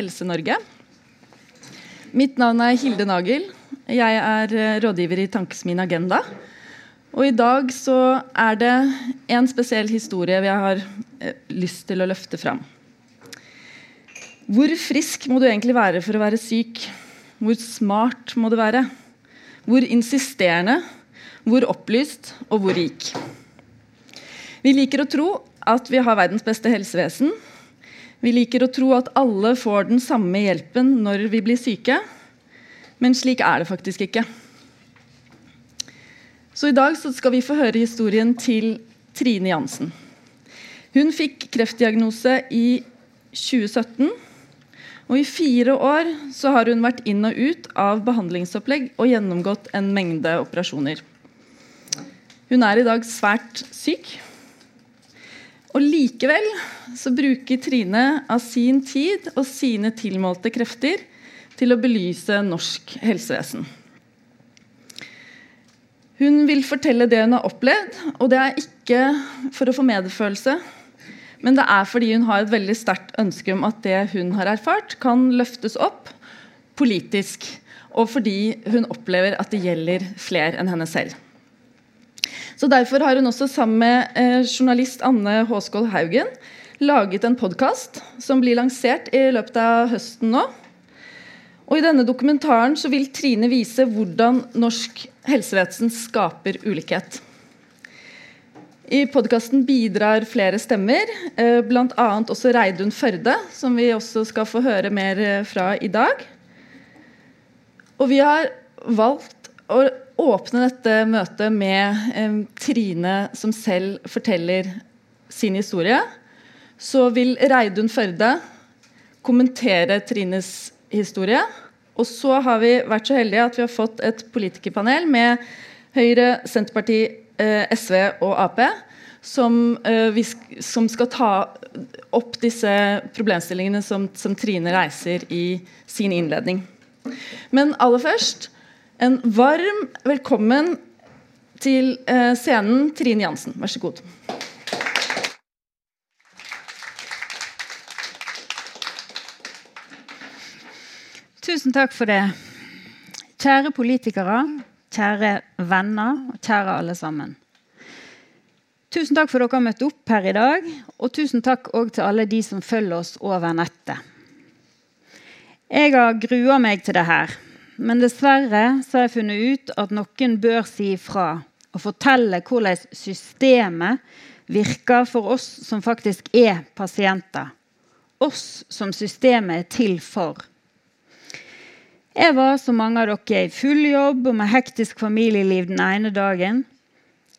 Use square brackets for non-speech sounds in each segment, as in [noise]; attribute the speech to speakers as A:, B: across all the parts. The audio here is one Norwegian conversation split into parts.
A: Helse-Norge. Mitt navn er Hilde Nagel. Jeg er eh, rådgiver i Tankesmien Agenda. Og i dag så er det en spesiell historie vi har eh, lyst til å løfte fram. Hvor frisk må du egentlig være for å være syk? Hvor smart må du være? Hvor insisterende? Hvor opplyst? Og hvor rik? Vi liker å tro at vi har verdens beste helsevesen, vi liker å tro at alle får den samme hjelpen når vi blir syke, men slik er det faktisk ikke. Så I dag så skal vi få høre historien til Trine Jansen. Hun fikk kreftdiagnose i 2017. Og I fire år så har hun vært inn og ut av behandlingsopplegg og gjennomgått en mengde operasjoner. Hun er i dag svært syk. Og Likevel så bruker Trine av sin tid og sine tilmålte krefter til å belyse norsk helsevesen. Hun vil fortelle det hun har opplevd, og det er ikke for å få medfølelse, men det er fordi hun har et veldig sterkt ønske om at det hun har erfart, kan løftes opp politisk, og fordi hun opplever at det gjelder flere enn henne selv. Så Derfor har hun også sammen med eh, journalist Anne Håskål Haugen laget en podkast som blir lansert i løpet av høsten nå. Og I denne dokumentaren så vil Trine vise hvordan norsk helsevesen skaper ulikhet. I podkasten bidrar flere stemmer, eh, bl.a. også Reidun Førde, som vi også skal få høre mer eh, fra i dag. Og vi har valgt å åpne dette møtet med Trine som selv forteller sin historie. Så vil Reidun Førde kommentere Trines historie. Og så har vi vært så heldige at vi har fått et politikerpanel med Høyre, Senterpartiet, eh, SV og Ap. Som, eh, som, skal ta opp disse problemstillingene som, som Trine reiser i sin innledning. Men aller først en varm velkommen til eh, scenen, Trine Jansen. Vær så god.
B: Tusen takk for det. Kjære politikere, kjære venner og kjære alle sammen. Tusen takk for dere har møtt opp her i dag, og tusen takk òg til alle de som følger oss over nettet. Jeg har grua meg til det her. Men dessverre så har jeg funnet ut at noen bør si ifra og fortelle hvordan systemet virker for oss som faktisk er pasienter. Oss som systemet er til for. Jeg var som mange av dere i full jobb og med hektisk familieliv den ene dagen.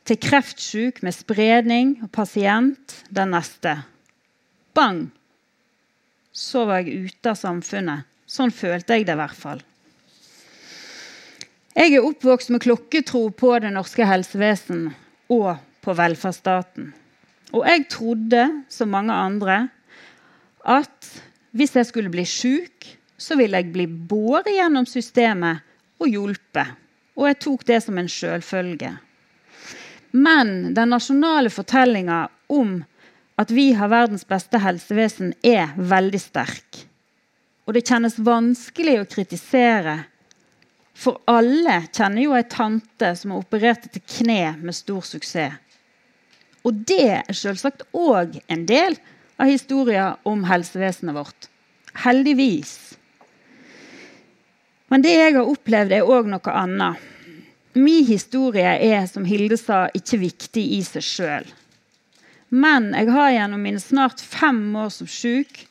B: Til kreftsjuk med spredning og pasient den neste. Bang! Så var jeg ute av samfunnet. Sånn følte jeg det i hvert fall. Jeg er oppvokst med klokketro på det norske helsevesen og på velferdsstaten. Og jeg trodde, som mange andre, at hvis jeg skulle bli sjuk, så ville jeg bli båret gjennom systemet og hjulpet. Og jeg tok det som en selvfølge. Men den nasjonale fortellinga om at vi har verdens beste helsevesen, er veldig sterk. Og det kjennes vanskelig å kritisere for alle kjenner jo ei tante som har operert til kne med stor suksess. Og det er selvsagt òg en del av historien om helsevesenet vårt. Heldigvis. Men det jeg har opplevd, er òg noe annet. Min historie er, som Hilde sa, ikke viktig i seg sjøl. Men jeg har gjennom mine snart fem år som syk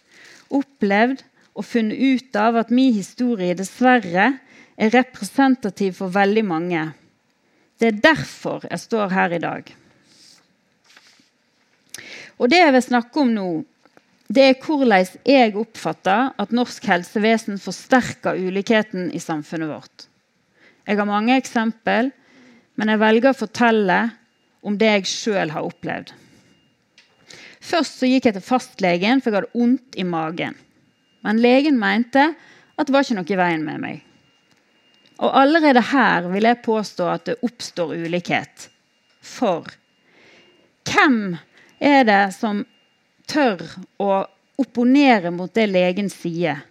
B: opplevd og funnet ut av at min historie dessverre er representativ for veldig mange. Det er derfor jeg står her i dag. Og Det jeg vil snakke om nå, det er hvordan jeg oppfatter at norsk helsevesen forsterker ulikheten i samfunnet vårt. Jeg har mange eksempel, men jeg velger å fortelle om det jeg sjøl har opplevd. Først så gikk jeg til fastlegen, for jeg hadde vondt i magen. Men legen mente at det var ikke noe i veien med meg. Og allerede her vil jeg påstå at det oppstår ulikhet. For hvem er det som tør å opponere mot det legen sier?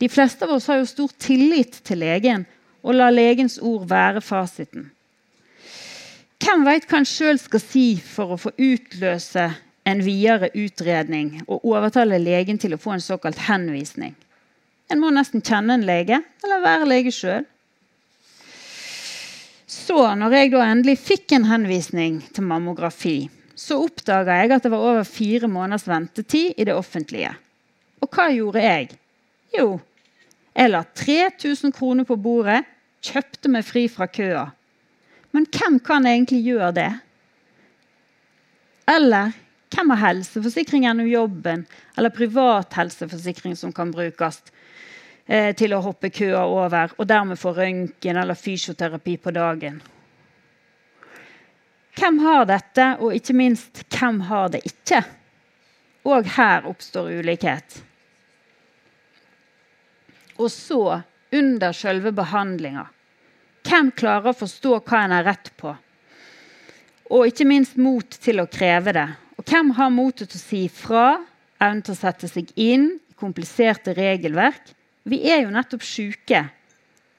B: De fleste av oss har jo stor tillit til legen og lar legens ord være fasiten. Hvem veit hva en sjøl skal si for å få utløse en videre utredning og overtale legen til å få en såkalt henvisning? En må nesten kjenne en lege eller være lege sjøl. Så, når jeg da endelig fikk en henvisning til mammografi, så oppdaga jeg at det var over fire måneders ventetid i det offentlige. Og hva gjorde jeg? Jo, jeg la 3000 kroner på bordet, kjøpte meg fri fra køa. Men hvem kan egentlig gjøre det? Eller hvem har helseforsikring gjennom jobben eller privat helseforsikring som kan brukes eh, til å hoppe køa over og dermed få røntgen eller fysioterapi på dagen? Hvem har dette, og ikke minst, hvem har det ikke? Og her oppstår ulikhet. Og så, under selve behandlinga, hvem klarer å forstå hva en har rett på? Og ikke minst mot til å kreve det. Og hvem har motet til å si fra, evnen til å sette seg inn i kompliserte regelverk? Vi er jo nettopp sjuke.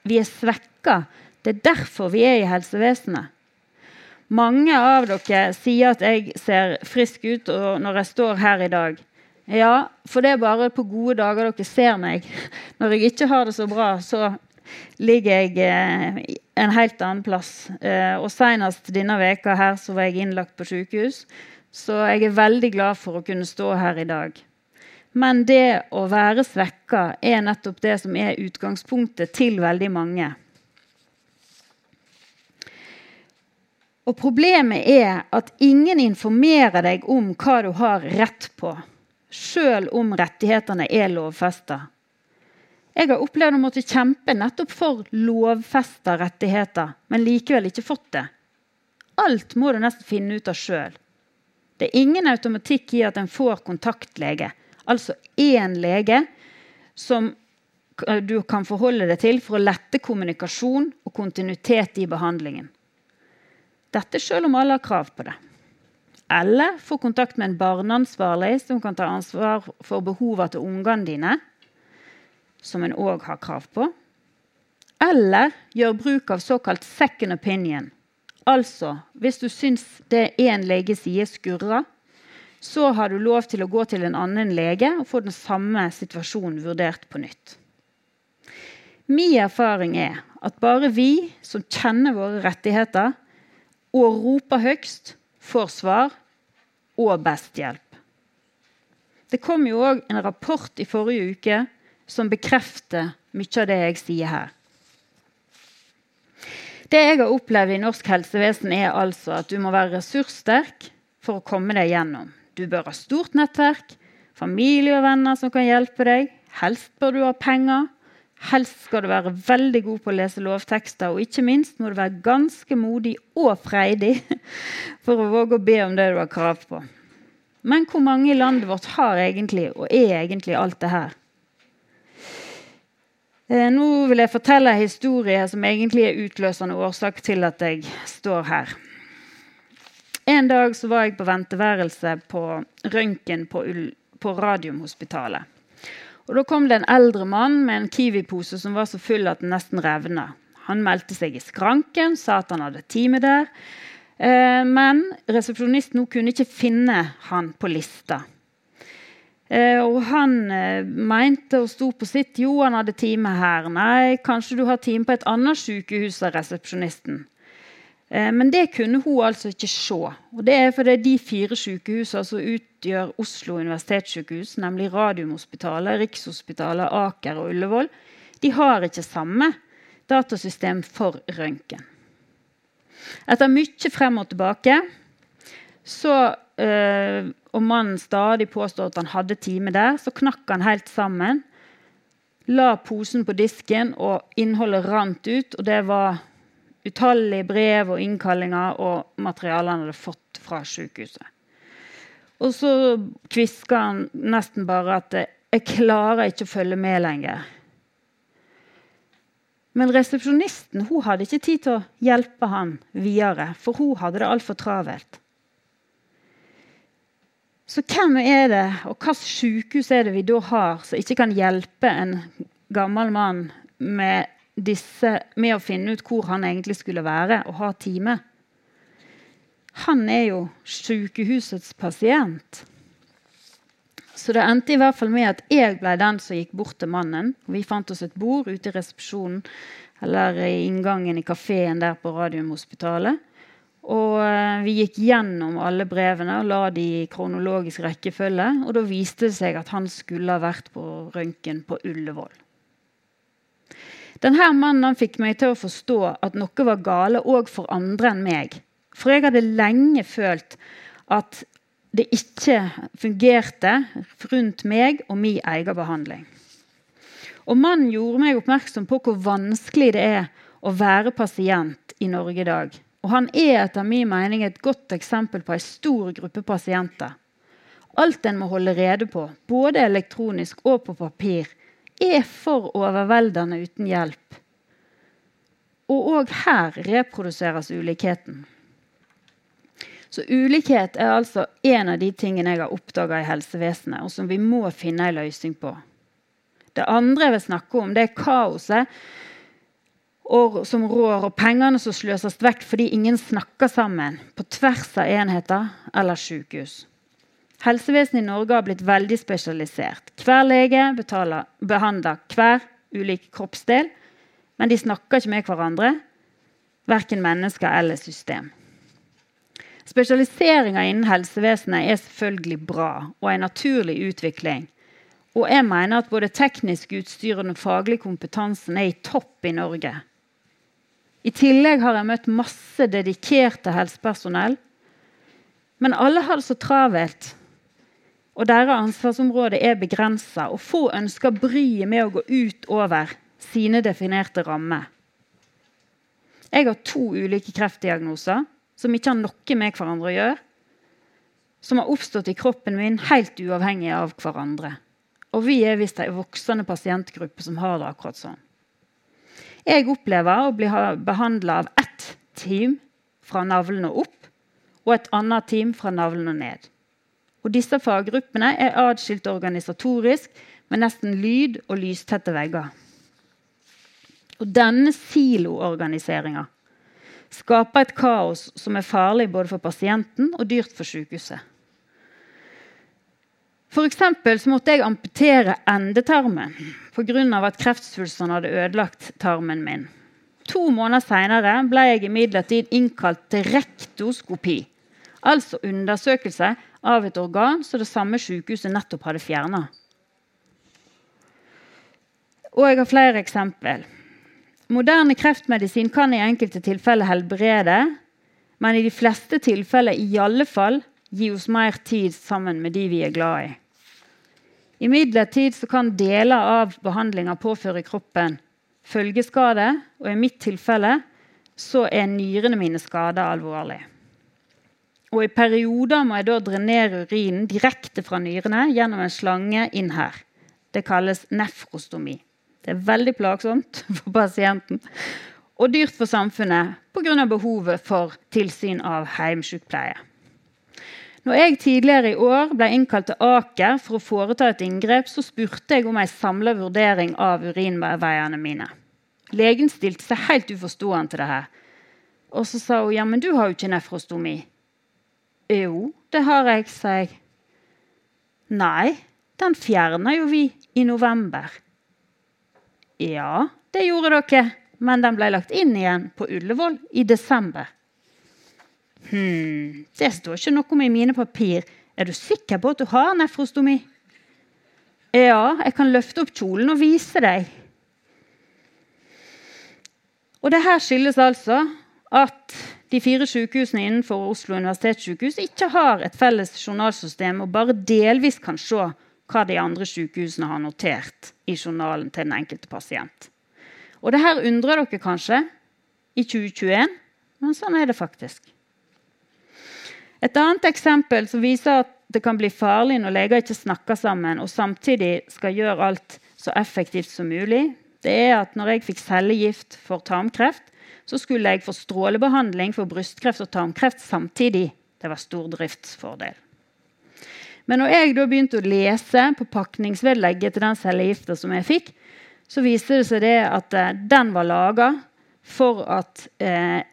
B: Vi er svekka. Det er derfor vi er i helsevesenet. Mange av dere sier at jeg ser frisk ut når jeg står her i dag. Ja, for det er bare på gode dager dere ser meg. [laughs] Når jeg ikke har det så bra, så ligger jeg eh, en helt annen plass. Eh, og Senest denne veka her så var jeg innlagt på sykehus. Så jeg er veldig glad for å kunne stå her i dag. Men det å være svekka er nettopp det som er utgangspunktet til veldig mange. Og Problemet er at ingen informerer deg om hva du har rett på, sjøl om rettighetene er lovfesta. Jeg har opplevd å måtte kjempe nettopp for lovfesta rettigheter, men likevel ikke fått det. Alt må du nesten finne ut av sjøl. Det er ingen automatikk i at en får kontaktlege, altså én lege som du kan forholde deg til for å lette kommunikasjon og kontinuitet i behandlingen. Dette selv om alle har krav på det. Eller få kontakt med en barneansvarlig som kan ta ansvar for behovene til ungene dine, som en òg har krav på. Eller gjør bruk av såkalt second opinion. Altså, hvis du syns det én lege sier skurrer, så har du lov til å gå til en annen lege og få den samme situasjonen vurdert på nytt. Min erfaring er at bare vi som kjenner våre rettigheter, og roper høgst, får svar og best hjelp. Det kom jo òg en rapport i forrige uke som bekrefter mye av det jeg sier her. Det jeg har opplevd i norsk helsevesen, er altså at du må være ressurssterk for å komme deg gjennom. Du bør ha stort nettverk, familie og venner som kan hjelpe deg. Helst bør du ha penger. Helst skal du være veldig god på å lese lovtekster, og ikke minst må du være ganske modig og freidig [laughs] for å våge å be om det du har krav på. Men hvor mange i landet vårt har egentlig og er egentlig alt det her? Eh, nå vil jeg fortelle en historie som egentlig er utløsende årsak til at jeg står her. En dag så var jeg på venteværelse på røntgen på, på Radiumhospitalet. Og Da kom det en eldre mann med en Kiwi-pose som var så full at den nesten revna. Han meldte seg i skranken, sa at han hadde time der. Eh, men resepsjonisten kunne ikke finne han på lista. Eh, og han eh, mente og sto på sitt. Jo, han hadde time her. Nei, kanskje du har time på et annet sykehus, sa resepsjonisten. Eh, men det kunne hun altså ikke se. Og det er fordi de fire sykehusene som utgjør Oslo universitetssykehus, nemlig Radiumhospitalet, Rikshospitalet, Aker og Ullevål, de har ikke samme datasystem for røntgen. Etter mye frem og tilbake så, øh, og mannen stadig påstår at han hadde time der, så knakk han helt sammen. La posen på disken, og innholdet rant ut. Og det var utallige brev og innkallinger og materiale han hadde fått fra sykehuset. Og så kviska han nesten bare at 'jeg klarer ikke å følge med lenger'. Men resepsjonisten hun hadde ikke tid til å hjelpe han videre, for hun hadde det altfor travelt. Så hvem er det, og hvilket sykehus er det vi da har som ikke kan hjelpe en gammel mann med, disse, med å finne ut hvor han egentlig skulle være og ha time. Han er jo sykehusets pasient. Så det endte i hvert fall med at jeg ble den som gikk bort til mannen. Vi fant oss et bord ute i resepsjonen eller i inngangen i kafeen der på Radiumhospitalet. Og eh, vi gikk gjennom alle brevene og la de i kronologisk rekkefølge. Og da viste det seg at han skulle ha vært på røntgen på Ullevål. Denne mannen fikk meg til å forstå at noe var gale òg for andre enn meg. For jeg hadde lenge følt at det ikke fungerte rundt meg og min egen behandling. Og mannen gjorde meg oppmerksom på hvor vanskelig det er å være pasient i Norge i dag. Og han er etter min mening et godt eksempel på en stor gruppe pasienter. Alt en må holde rede på, både elektronisk og på papir, er for overveldende uten hjelp. Og òg her reproduseres ulikheten. Så Ulikhet er altså en av de tingene jeg har oppdaga i helsevesenet, og som vi må finne en løsning på. Det andre jeg vil snakke om, det er kaoset som rår, og pengene som sløses vekk fordi ingen snakker sammen på tvers av enheter eller sykehus. Helsevesenet i Norge har blitt veldig spesialisert. Hver lege betaler, behandler hver ulik kroppsdel, men de snakker ikke med hverandre, verken mennesker eller system. Spesialiseringa innen helsevesenet er selvfølgelig bra og en naturlig utvikling. Og jeg mener at både teknisk utstyr og den faglige kompetansen er i topp i Norge. I tillegg har jeg møtt masse dedikerte helsepersonell. Men alle har det så travelt, og deres ansvarsområde er begrensa. Og få ønsker bryet med å gå ut over sine definerte rammer. Jeg har to ulike kreftdiagnoser som ikke har noe med hverandre å gjøre. Som har oppstått i kroppen min helt uavhengig av hverandre. Og vi er visst en voksende pasientgruppe som har det akkurat sånn. Jeg opplever å bli behandla av ett team fra navlen og opp og et annet team fra navlen og ned. Og disse faggruppene er atskilt organisatorisk med nesten lyd- og lystette vegger. Og denne siloorganiseringa skaper et kaos som er farlig både for pasienten og dyrt for sykehuset. For så måtte jeg amputere endetarmen pga. at kreftsvulstene hadde ødelagt tarmen min. To måneder seinere ble jeg imidlertid innkalt til rektoskopi, altså undersøkelse av et organ som det samme sykehuset nettopp hadde fjerna. Og jeg har flere eksempler. Moderne kreftmedisin kan i enkelte tilfeller helbrede, men i de fleste tilfeller i alle fall gi oss mer tid sammen med de vi er glad i. Imidlertid kan deler av behandlinga påføre kroppen følgeskade, og i mitt tilfelle så er nyrene mine skada alvorlig. Og I perioder må jeg da drenere urinen direkte fra nyrene gjennom en slange inn her. Det kalles nefrostomi. Det er veldig plagsomt [laughs] for pasienten og dyrt for samfunnet pga. behovet for tilsyn av heimsykepleie. Når jeg tidligere i år ble innkalt til Aker for å foreta et inngrep, så spurte jeg om en samla vurdering av urinveiene mine. Legen stilte seg helt uforstående til det her. Og så sa hun ja, men du har jo ikke nefrostomi. Jo, det har jeg, sa jeg. Nei, den fjerna jo vi i november. Ja, det gjorde dere, men den ble lagt inn igjen på Ullevål i desember. Hm, det står ikke noe om i mine papir. Er du sikker på at du har nefrostomi? Ja, jeg kan løfte opp kjolen og vise deg. Og det her skyldes altså at de fire sykehusene innenfor Oslo universitetssykehus ikke har et felles journalsystem og bare delvis kan se hva de andre sykehusene har notert i journalen til den enkelte pasient. Og det her undrer dere kanskje i 2021, men sånn er det faktisk. Et annet eksempel som viser at det kan bli farlig når leger ikke snakker sammen og samtidig skal gjøre alt så effektivt som mulig, det er at når jeg fikk cellegift for tarmkreft, så skulle jeg få strålebehandling for brystkreft og tarmkreft samtidig. Det var stor driftsfordel. Men når jeg da begynte å lese på pakningsvedlegget til den cellegifta som jeg fikk, så viste det seg det at eh, den var laga for at eh,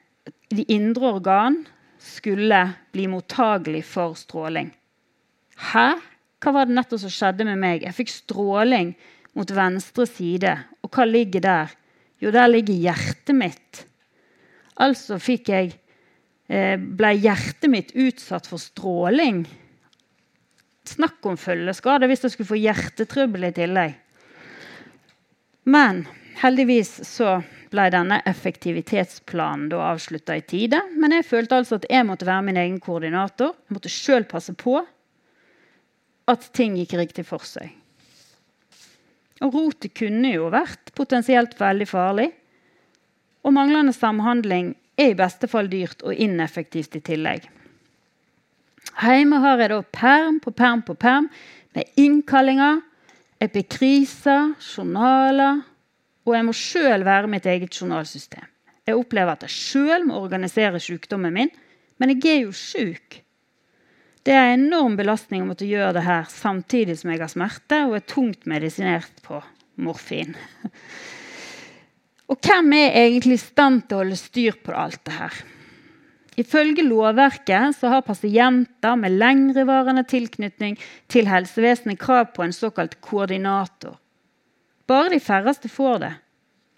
B: de indre organ skulle bli mottagelig for stråling. Hæ? Hva var det nettopp som skjedde med meg? Jeg fikk stråling mot venstre side. Og hva ligger der? Jo, der ligger hjertet mitt. Altså fikk jeg eh, ble hjertet mitt utsatt for stråling. Snakk om følgeskade hvis jeg skulle få hjertetrøbbel i tillegg. Men heldigvis så ble denne effektivitetsplanen da avslutta i tide. Men jeg følte altså at jeg måtte være min egen koordinator. Jeg måtte sjøl passe på at ting gikk riktig for seg. Og rotet kunne jo vært potensielt veldig farlig. Og manglende samhandling er i beste fall dyrt og ineffektivt i tillegg. Hjemme har jeg da perm på perm på perm med innkallinger, epikriser, journaler. Og jeg må sjøl være mitt eget journalsystem. Jeg opplever at jeg sjøl må organisere sykdommen min, men jeg er jo sjuk. Det er en enorm belastning å måtte gjøre det her samtidig som jeg har smerte og er tungt medisinert på morfin. Og hvem er egentlig i stand til å holde styr på alt det her? Ifølge lovverket så har pasienter med lengrevarende tilknytning til helsevesenet krav på en såkalt koordinator. Bare de færreste får det.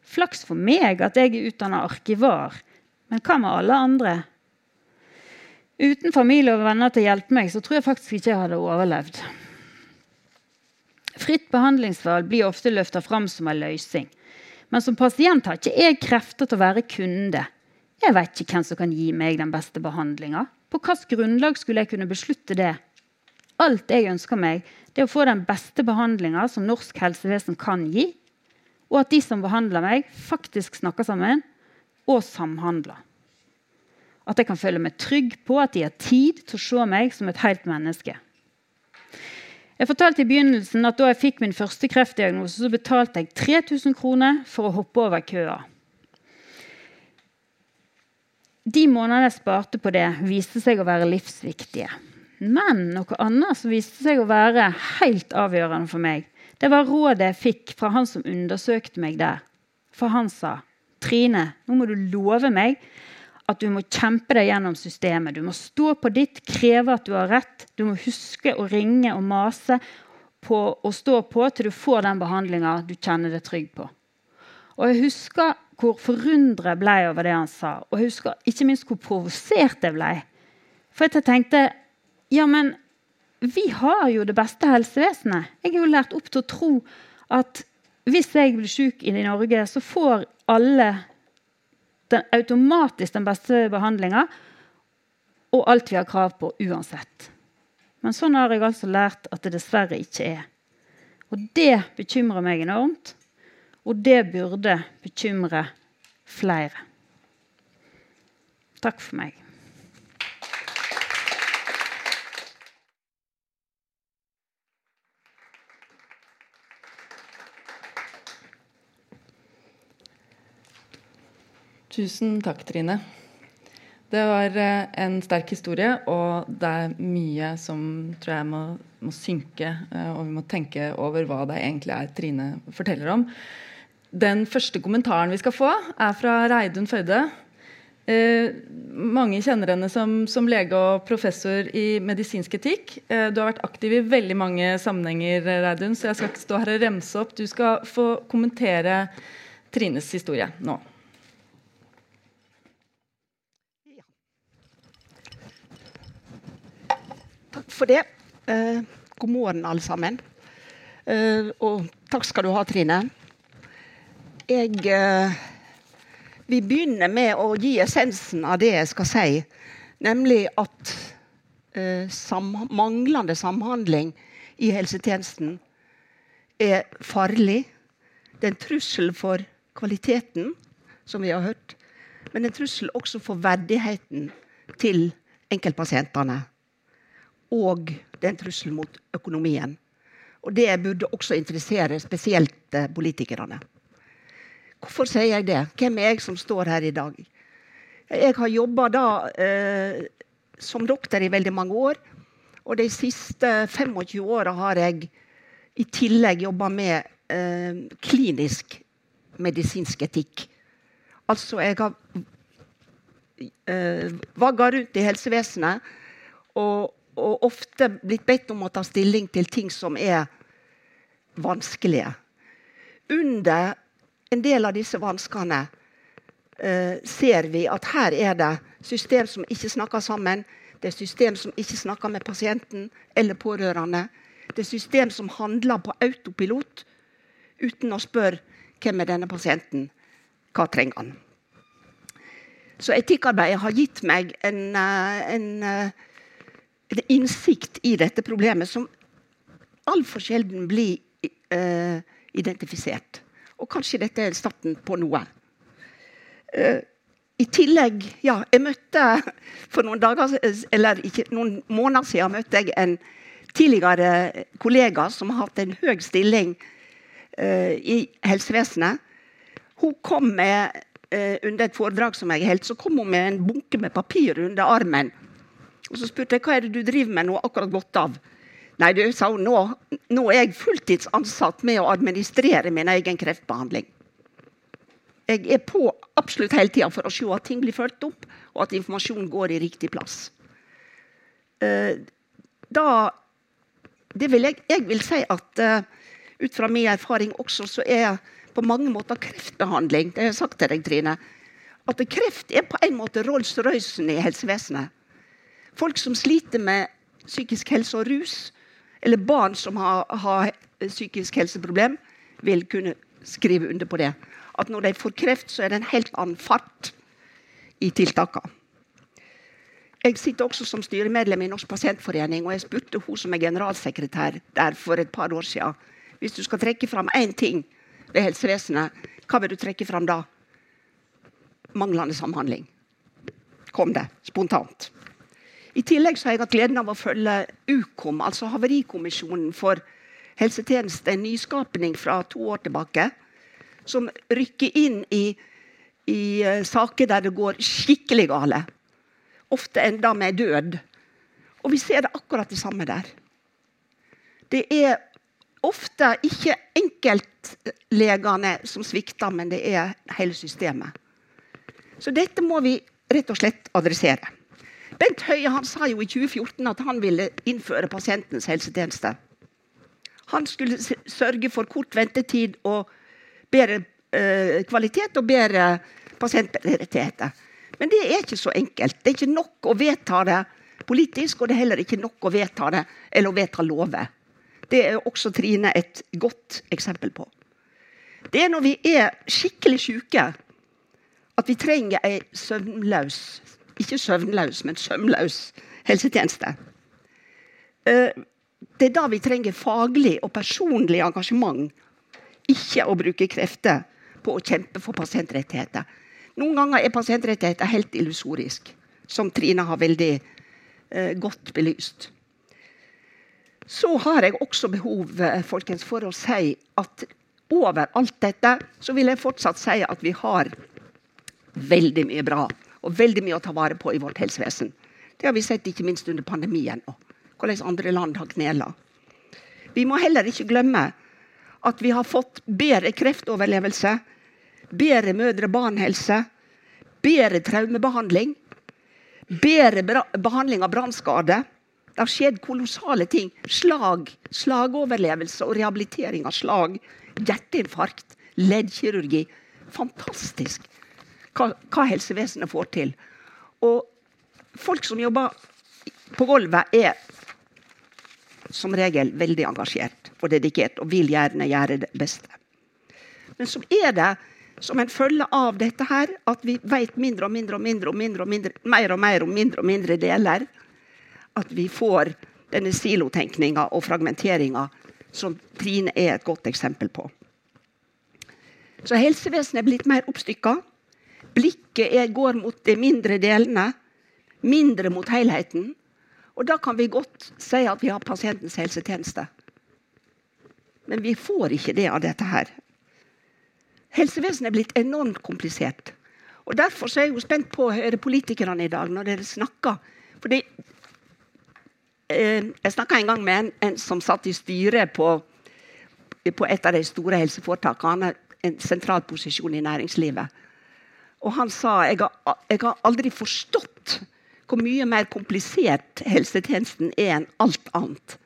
B: Flaks for meg at jeg er utdanna arkivar. Men hva med alle andre? Uten familie og venner til å hjelpe meg så tror jeg faktisk ikke jeg hadde overlevd. Fritt behandlingsvalg blir ofte løfta fram som en løsning. Men som pasient har ikke jeg krefter til å være kunde. Jeg vet ikke hvem som kan gi meg den beste behandlinga. På hvilket grunnlag skulle jeg kunne beslutte det? Alt jeg ønsker meg, det er å få den beste behandlinga som norsk helsevesen kan gi, og at de som behandler meg, faktisk snakker sammen og samhandler. At jeg kan føle meg trygg på at de har tid til å se meg som et helt menneske. Jeg fortalte i begynnelsen at Da jeg fikk min første kreftdiagnose, så betalte jeg 3000 kroner for å hoppe over køa. De månedene jeg sparte på det, viste seg å være livsviktige. Men noe annet som viste seg å være helt avgjørende for meg, det var rådet jeg fikk fra han som undersøkte meg der. For han sa, 'Trine, nå må du love meg at du må kjempe deg gjennom systemet. Du må stå på ditt, kreve at du har rett. Du må huske å ringe og mase på og stå på til du får den behandlinga du kjenner deg trygg på. Og Jeg husker hvor forundret jeg ble over det han sa. Og jeg husker ikke minst hvor provosert jeg ble. For jeg tenkte ja, men vi har jo det beste helsevesenet. Jeg er jo lært opp til å tro at hvis jeg blir syk i Norge, så får alle den, automatisk den beste behandlinga og alt vi har krav på uansett. Men sånn har jeg altså lært at det dessverre ikke er. Og det bekymrer meg enormt. Og det burde bekymre flere. Takk for meg.
A: Tusen takk, Trine. Det var eh, en sterk historie, og det er mye som tror jeg må, må synke. Eh, og vi må tenke over hva det egentlig er Trine forteller om. Den første kommentaren vi skal få, er fra Reidun Føyde. Eh, mange kjenner henne som, som, lege og professor i medisinsk etikk. Eh, du har vært aktiv i veldig mange sammenhenger, Reidun, så jeg skal ikke stå her og remse opp. Du skal få kommentere Trines historie nå.
C: For det. Eh, god morgen, alle sammen. Eh, og takk skal du ha, Trine. Jeg eh, vil begynne med å gi essensen av det jeg skal si. Nemlig at eh, sam manglende samhandling i helsetjenesten er farlig. Det er en trussel for kvaliteten, som vi har hørt. Men en trussel også for verdigheten til enkeltpasientene og det er en trussel mot økonomien. Og det burde også interessere spesielt eh, politikerne. Hvorfor sier jeg det? Hvem er jeg som står her i dag? Jeg har jobba eh, som doktor i veldig mange år. Og de siste 25 åra har jeg i tillegg jobba med eh, klinisk medisinsk etikk. Altså, jeg har eh, vagga rundt i helsevesenet og, og ofte blitt bedt om å ta stilling til ting som er vanskelige. Under en del av disse vanskene eh, ser vi at her er det system som ikke snakker sammen. Det er system som ikke snakker med pasienten eller pårørende. Det er system som handler på autopilot uten å spørre hvem er denne pasienten, hva trenger han. Så etikkarbeidet har gitt meg en, eh, en, eh, innsikt i dette problemet som altfor sjelden blir uh, identifisert. Og kanskje dette er starten på noe. Uh, I tillegg ja, jeg møtte For noen dager, eller ikke, noen måneder siden møtte jeg en tidligere kollega som har hatt en høy stilling uh, i helsevesenet. Hun kom med, Under et foredrag som jeg holdt, så kom hun med en bunke med papir under armen. Og Så spurte jeg hva er det du driver med nå, akkurat gått av. Nei, du, sa hun, nå, nå er jeg fulltidsansatt med å administrere min egen kreftbehandling. Jeg er på absolutt hele tida for å se at ting blir fulgt opp, og at informasjonen går i riktig plass. Uh, da det vil jeg, jeg vil si at uh, ut fra min erfaring også, så er på mange måter kreftbehandling Det har jeg sagt til deg, Trine. At kreft er på en måte Rolls-Roycen i helsevesenet. Folk som sliter med psykisk helse og rus, eller barn som har, har psykisk helseproblem, vil kunne skrive under på det. At når de får kreft, så er det en helt annen fart i tiltakene. Jeg sitter også som styremedlem i Norsk pasientforening, og jeg spurte hun som er generalsekretær der for et par år siden hvis du skal trekke fram én ting ved helsevesenet, hva vil du trekke fram da? Manglende samhandling. Kom det spontant. I tillegg har jeg hatt gleden av å følge UKOM, altså Havarikommisjonen for helsetjeneste, en nyskapning fra to år tilbake, som rykker inn i, i uh, saker der det går skikkelig gale. Ofte enda med død. Og vi ser det akkurat det samme der. Det er ofte ikke enkeltlegene som svikter, men det er hele systemet. Så dette må vi rett og slett adressere. Bent Høie sa jo i 2014 at han ville innføre pasientens helsetjeneste. Han skulle sørge for kort ventetid og bedre eh, kvalitet og bedre pasientrettigheter. Men det er ikke så enkelt. Det er ikke nok å vedta det politisk, og det er heller ikke nok å vedta det eller å vedta lover. Det er også Trine et godt eksempel på. Det er når vi er skikkelig syke at vi trenger ei søvnløs ikke søvnløs, men søvnløs helsetjeneste. Eh, det er da vi trenger faglig og personlig engasjement, ikke å bruke krefter på å kjempe for pasientrettigheter. Noen ganger er pasientrettigheter helt illusorisk, som Trine har veldig eh, godt belyst. Så har jeg også behov eh, folkens, for å si at over alt dette så vil jeg fortsatt si at vi har veldig mye bra og veldig mye å ta vare på i vårt helsevesen. Det har vi sett ikke minst under pandemien, og hvordan andre land har knela. Vi må heller ikke glemme at vi har fått bedre kreftoverlevelse, bedre mødre-barn-helse, bedre traumebehandling, bedre behandling av brannskade. Det har skjedd kolossale ting. Slag, slagoverlevelse og rehabilitering av slag. Hjerteinfarkt, leddkirurgi. Fantastisk hva, hva helsevesenet får til. Og folk som jobber på gulvet, er som regel veldig engasjert og dedikert og vil gjerne gjøre det beste. Men så er det som en følge av dette her, at vi vet mindre og mindre og mindre og mindre, og mindre, mer og mer om mindre og mindre deler. At vi får denne silotenkninga og fragmenteringa som Trine er et godt eksempel på. Så helsevesenet er blitt mer oppstykka. Blikket er, går mot de mindre delene, mindre mot helheten. Og da kan vi godt si at vi har pasientens helsetjeneste. Men vi får ikke det av dette her. Helsevesenet er blitt enormt komplisert. Og Derfor er jeg jo spent på å høre politikerne i dag når dere snakker. Fordi, eh, jeg snakka en gang med en, en, som satt i styret på på et av de store helseforetakene. En sentral posisjon i næringslivet. Og han sa jeg har, jeg har aldri forstått hvor mye mer komplisert helsetjenesten er enn alt annet.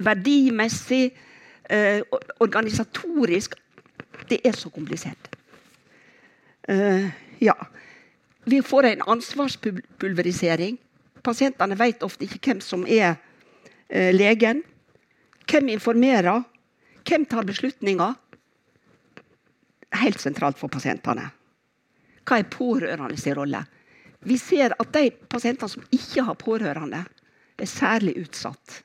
C: Verdimessig, eh, organisatorisk Det er så komplisert. Eh, ja. Vi får en ansvarspulverisering. Pasientene vet ofte ikke hvem som er eh, legen. Hvem informerer? Hvem tar beslutninger? Helt sentralt for pasientene. Hva er pårørende sin rolle? Vi ser at de pasientene som ikke har pårørende, er særlig utsatt.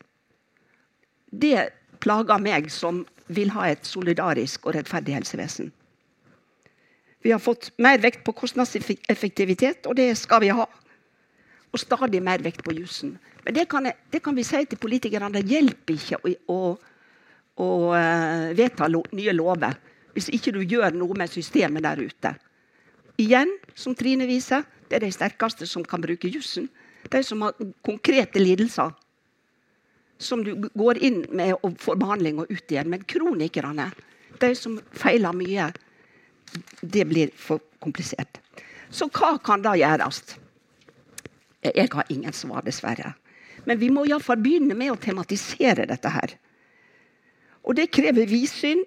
C: Det plager meg som vil ha et solidarisk og rettferdig helsevesen. Vi har fått mer vekt på kostnadseffektivitet, og det skal vi ha. Og stadig mer vekt på jussen. Men det kan, jeg, det kan, vi si til politikerne. Det hjelper ikke å, å, å uh, vedta lo, nye lover hvis ikke du gjør noe med systemet der ute. Igjen, som Trine viser, det er de sterkeste som kan bruke jussen. De som har konkrete lidelser. Som du går inn med og får behandling og ut igjen. Men kronikerne, de som feiler mye, det blir for komplisert. Så hva kan da gjøres? Jeg har ingen svar, dessverre. Men vi må iallfall begynne med å tematisere dette her. Og det krever vidsyn.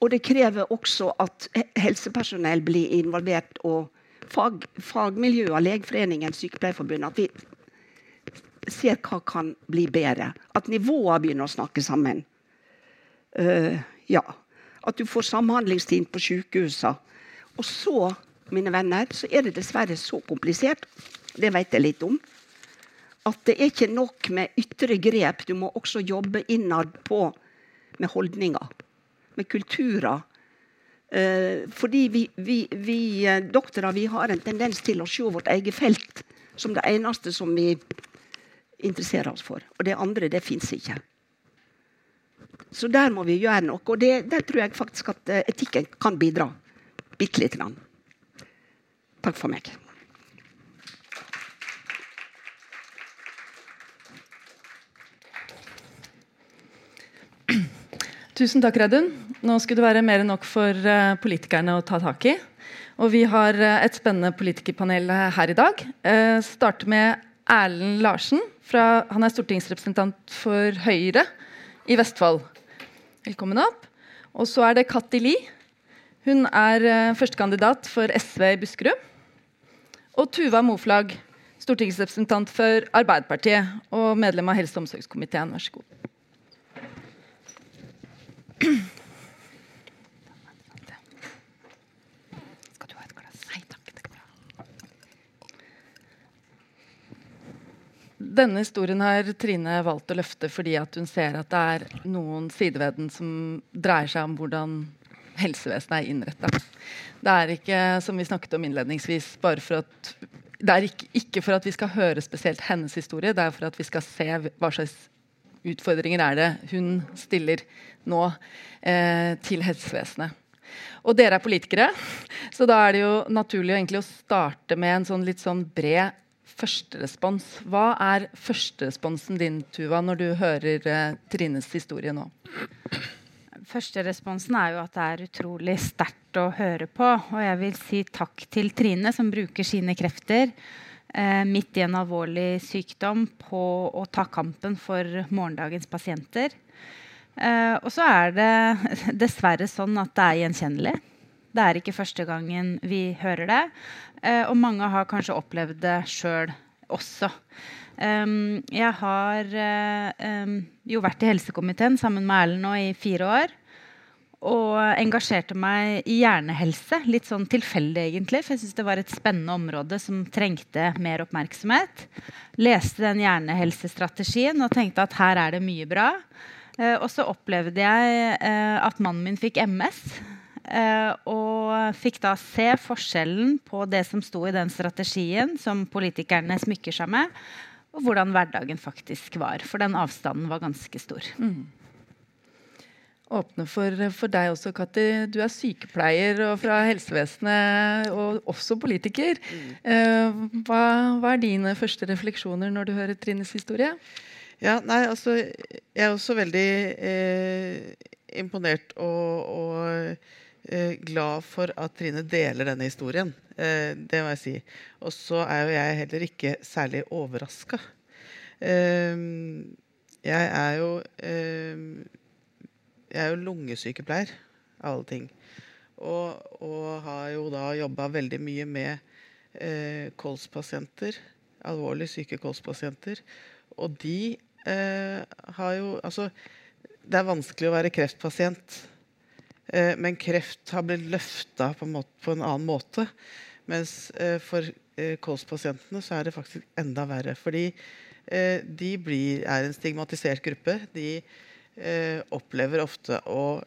C: Og det krever også at helsepersonell blir involvert, og fag, fagmiljøer, Legeforeningen, Sykepleierforbundet At vi ser hva kan bli bedre. At nivåer begynner å snakke sammen. Uh, ja at du får samhandlingstid på sykehusene. Og så, mine venner, så er det dessverre så komplisert, det vet jeg litt om, at det er ikke nok med ytre grep. Du må også jobbe innad på med holdninger, med kulturer. Eh, fordi vi, vi, vi eh, doktorer vi har en tendens til å se vårt eget felt som det eneste som vi interesserer oss for. Og det andre, det fins ikke. Så der må vi gjøre noe. Og det, der tror jeg faktisk at eh, etikken kan bidra bitte lite grann. Takk for meg.
A: Tusen takk, Reidun. Nå skulle det være mer enn nok for uh, politikerne å ta tak i. Og vi har uh, et spennende politikerpanel her i dag. Uh, starter med Erlend Larsen. Fra, han er stortingsrepresentant for Høyre i Vestfold. Velkommen opp. Og så er det Katti Li. Hun er uh, førstekandidat for SV i Buskerud. Og Tuva Moflag, stortingsrepresentant for Arbeiderpartiet og medlem av helse- og omsorgskomiteen. Vær så god. Denne historien har Trine valgt å løfte fordi hun ser at det er noen sider ved den som dreier seg om hvordan helsevesenet er innretta. Det er ikke som vi snakket om innledningsvis, bare for at det er ikke, ikke, for at vi skal høre spesielt hennes historie, det er for at vi skal se hva slags utfordringer er det hun stiller nå eh, til helsevesenet. Og dere er politikere, så da er det jo naturlig å starte med en sånn litt sånn bred førsterespons. Hva er førsteresponsen din, Tuva, når du hører eh, Trines historie nå?
D: Førsteresponsen er jo at det er utrolig sterkt å høre på. Og jeg vil si takk til Trine, som bruker sine krefter eh, midt i en alvorlig sykdom på å ta kampen for morgendagens pasienter. Eh, og så er det [laughs] dessverre sånn at det er gjenkjennelig. Det er ikke første gangen vi hører det. Eh, og mange har kanskje opplevd det sjøl også. Jeg har um, jo vært i helsekomiteen sammen med Erlend nå i fire år. Og engasjerte meg i hjernehelse. Litt sånn tilfeldig, egentlig. For jeg syns det var et spennende område som trengte mer oppmerksomhet. Leste den hjernehelsestrategien og tenkte at her er det mye bra. Uh, og så opplevde jeg at mannen min fikk MS. Uh, og fikk da se forskjellen på det som sto i den strategien som politikerne smykker seg med, og hvordan hverdagen faktisk var. For den avstanden var ganske stor. Mm.
A: Åpne for, for, deg også, Katti. Du er sykepleier og fra helsevesenet, og også politiker. Mm. Uh, hva, hva, er dine første refleksjoner når du hører Trines historie?
E: Ja, nei, altså, Jeg er også veldig eh, imponert og, og eh, glad for at Trine deler denne historien. Eh, det må jeg si. Og så er jo jeg heller ikke særlig overraska. Eh, jeg er jo eh, Jeg er jo lungesykepleier, av alle ting. Og, og har jo da jobba veldig mye med eh, kolspasienter. Alvorlig syke kolspasienter. Og de eh, har jo Altså, det er vanskelig å være kreftpasient. Eh, men kreft har blitt løfta på, på, en annen måte. Mens eh, for eh, kolspasientene så er det faktisk enda verre. Fordi de blir, er en stigmatisert gruppe. De opplever ofte å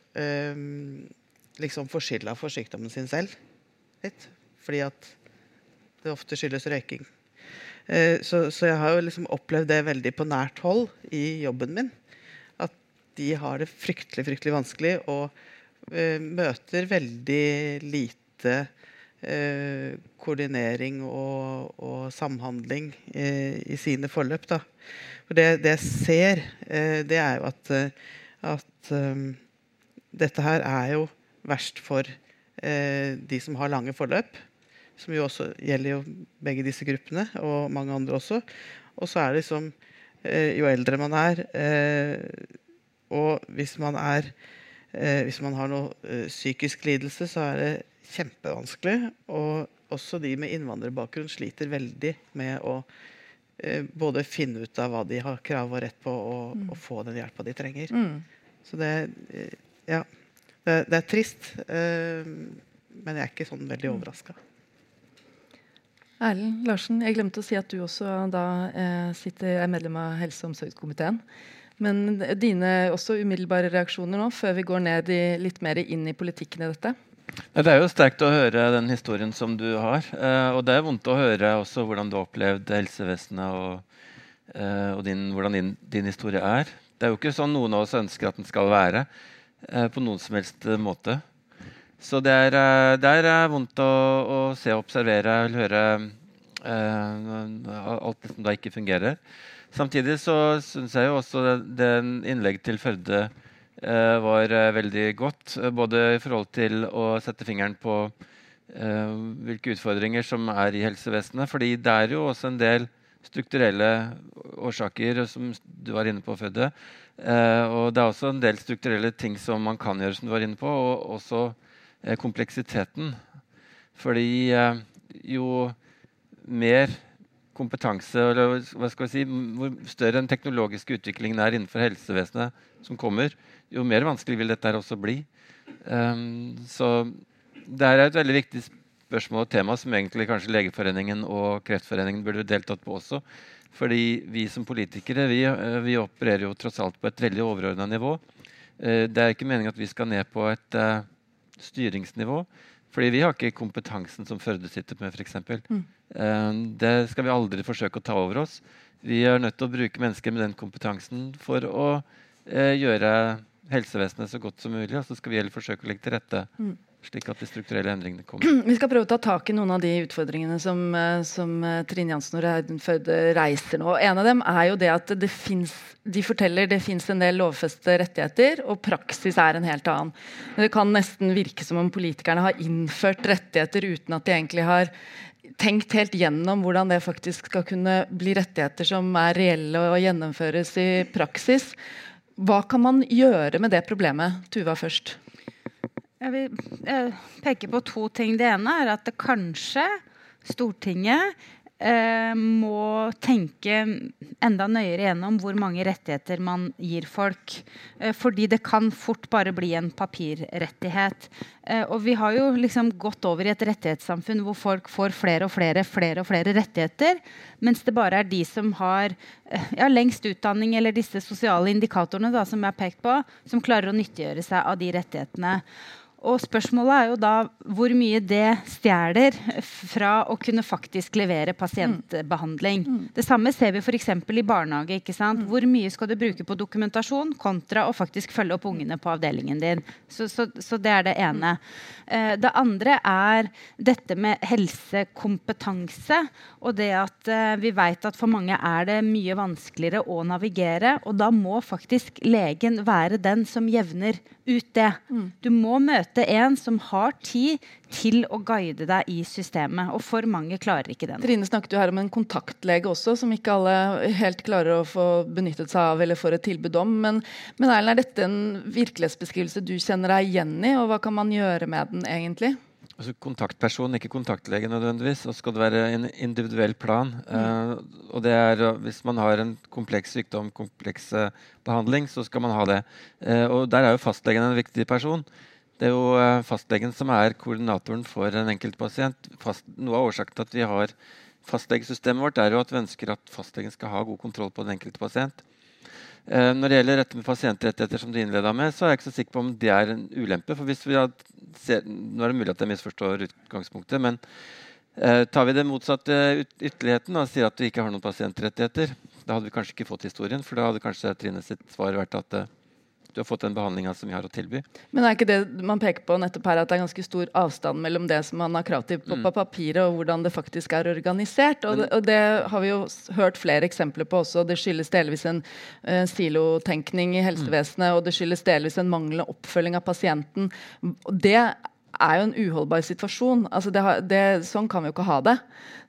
E: liksom få skylda for sykdommen sin selv. Litt. Fordi at det ofte skyldes røyking. Så, så, jeg har jo liksom opplevd det veldig på nært hold i jobben min. At de har det fryktelig, fryktelig vanskelig og møter veldig lite eh, koordinering og, og samhandling eh, i sine forløp. Da. For det, det jeg ser, det er jo at, at um, dette her er jo verst for de som har lange forløp som jo også gjelder jo begge disse gruppene, og mange andre også. Og så er det liksom eh, Jo eldre man er, eh, og hvis man er eh, Hvis man har noe eh, psykisk lidelse, så er det kjempevanskelig. Og også de med innvandrerbakgrunn sliter veldig med å eh, både finne ut av hva de har krav og rett på, og, mm. og få den hjelpa de trenger. Mm. Så det eh, Ja. Det, det er trist, men jeg er ikke sånn veldig mm. overraska.
A: Erlend Larsen, jeg glemte å si at du også da eh, sitter, er medlem av helse- og omsorgskomiteen. Men dine også umiddelbare reaksjoner nå, før vi går ned i, litt mer inn i politikken i dette?
F: Det er jo sterkt å høre den historien som du har. Eh, og det er vondt å høre også hvordan du har opplevd helsevesenet og, eh, og din, hvordan din, din, historie er. Det er jo ikke sånn noen av oss ønsker at den skal være. Eh, på noen som helst måte. Så det er, det er vondt å, å, se og observere og høre alt det som da ikke fungerer. Samtidig så syns jeg jo også den, det innlegget til Førde uh, var uh, veldig godt. Både i forhold til å sette fingeren på hvilke utfordringer som er i helsevesenet. fordi det er jo også en del strukturelle årsaker, som du var inne på, Fødde. og det er også en del strukturelle ting som man kan gjøre, som du var inne på. og også Eh, kompleksiteten. Fordi eh, jo mer kompetanse eller hva skal vi si, Hvor større den teknologiske utviklingen er innenfor helsevesenet som kommer, jo mer vanskelig vil dette også bli. Um, så det er et veldig viktig spørsmål og tema som egentlig kanskje Legeforeningen og Kreftforeningen burde deltatt på også. Fordi vi som politikere vi, vi opererer jo tross alt på et veldig overordna nivå. Det er ikke meningen at vi skal ned på et styringsnivå. Fordi vi har ikke kompetansen som Førde sitter med, f.eks. Mm. Uh, det skal vi aldri forsøke å ta over oss. Vi er nødt til å bruke mennesker med den kompetansen for å uh, gjøre helsevesenet så godt som mulig. Og så skal vi heller forsøke å legge til rette mm slik at de strukturelle endringene kommer. [clears throat]
A: Vi skal prøve å ta tak i noen av de utfordringene som, eh, som eh, Trine Jansen og Reidenfødd reiser nå. En av dem er jo det at det finnes, de forteller det fins en del lovfestede rettigheter, og praksis er en helt annen. Det kan nesten virke som om politikerne har innført rettigheter uten at de egentlig har tenkt helt gjennom hvordan det faktisk skal kunne bli rettigheter som er reelle og gjennomføres i praksis. Hva kan man gjøre med det problemet? Tuva først.
D: Jeg vil eh, peke på to ting. Det ene er at kanskje Stortinget eh, må tenke enda nøyere gjennom hvor mange rettigheter man gir folk. Eh, fordi det kan fort bare bli en papirrettighet. Eh, og vi har jo liksom gått over i et rettighetssamfunn hvor folk får flere og flere, flere og flere rettigheter, mens det bare er de som har eh, ja, lengst utdanning eller disse sosiale indikatorene da, som jeg har pekt på, som klarer å nyttiggjøre seg av de rettighetene. Og spørsmålet er jo da hvor mye det stjeler fra å kunne faktisk levere pasientbehandling. Mm. Det samme ser vi f.eks. i barnehage. ikke sant? Hvor mye skal du bruke på dokumentasjon kontra å faktisk følge opp ungene på avdelingen din? Så, så, så det er det ene. Eh, det andre er dette med helsekompetanse. Og det at eh, vi vet at for mange er det mye vanskeligere å navigere. Og da må faktisk legen være den som jevner ut det. Mm. Du må møte en som har tid til å guide deg i systemet. Og for mange klarer ikke den.
A: Trine snakket jo her om en kontaktlege også, som ikke alle helt klarer å få benyttet seg av eller får et tilbud om. Men, men Erlend, er dette en virkelighetsbeskrivelse du kjenner deg igjen i, og hva kan man gjøre med den egentlig?
F: Altså kontaktperson, ikke kontaktlege nødvendigvis. Og skal det være en individuell plan. Mm. Uh, og det er uh, Hvis man har en kompleks sykdom, kompleks uh, behandling, så skal man ha det. og der er jo fastlegen en viktig person. Det er jo fastlegen som er koordinatoren for en enkeltpasient. Fast, noe av årsaken til at vi har fastlegesystemet vårt, er jo at vi ønsker at fastlegen skal ha god kontroll på den enkelte pasient. Eh, når det gjelder dette med pasientrettigheter, som du innleda med, så er jeg ikke så sikker på om det er en ulempe. for hvis vi ser, Nå er det mulig at jeg misforstår utgangspunktet, men eh, tar vi det motsatte ytterligheten og sier at vi ikke har noen pasientrettigheter, da hadde vi kanskje ikke fått historien, for da hadde kanskje Trine sitt svar vært at eh, du har fått den behandlinga som vi har å tilby.
A: Men er ikke det man peker på nettopp her at det er ganske stor avstand mellom det som man har krav til på, mm. papiret, og hvordan det faktisk er organisert? Og, det, og det har vi jo hørt flere eksempler på også. Det skyldes delvis en uh, silotenkning i helsevesenet, mm. og det skyldes delvis en manglende oppfølging av pasienten. Det er jo en uholdbar situasjon. Altså det, det, sånn kan vi jo ikke ha det.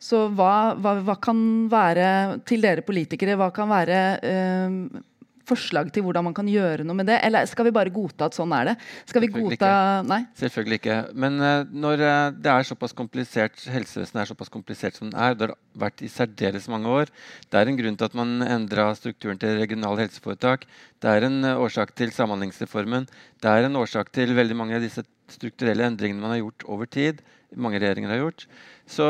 A: Så hva, hva, hva, kan være, til dere politikere, hva kan være uh, forslag til hvordan man kan gjøre noe med det? Eller skal vi bare godta at sånn er det? Skal vi godta
F: ikke.
A: Nei?
F: Selvfølgelig ikke. Men uh, når uh, det er såpass komplisert, helsevesenet er såpass komplisert som det er, det har vært i særdeles mange år Det er en grunn til at man endra strukturen til regionale helseforetak. Det er en uh, årsak til Samhandlingsreformen. Det er en årsak til veldig mange av disse strukturelle endringene man har gjort over tid. Mange regjeringer har gjort. Så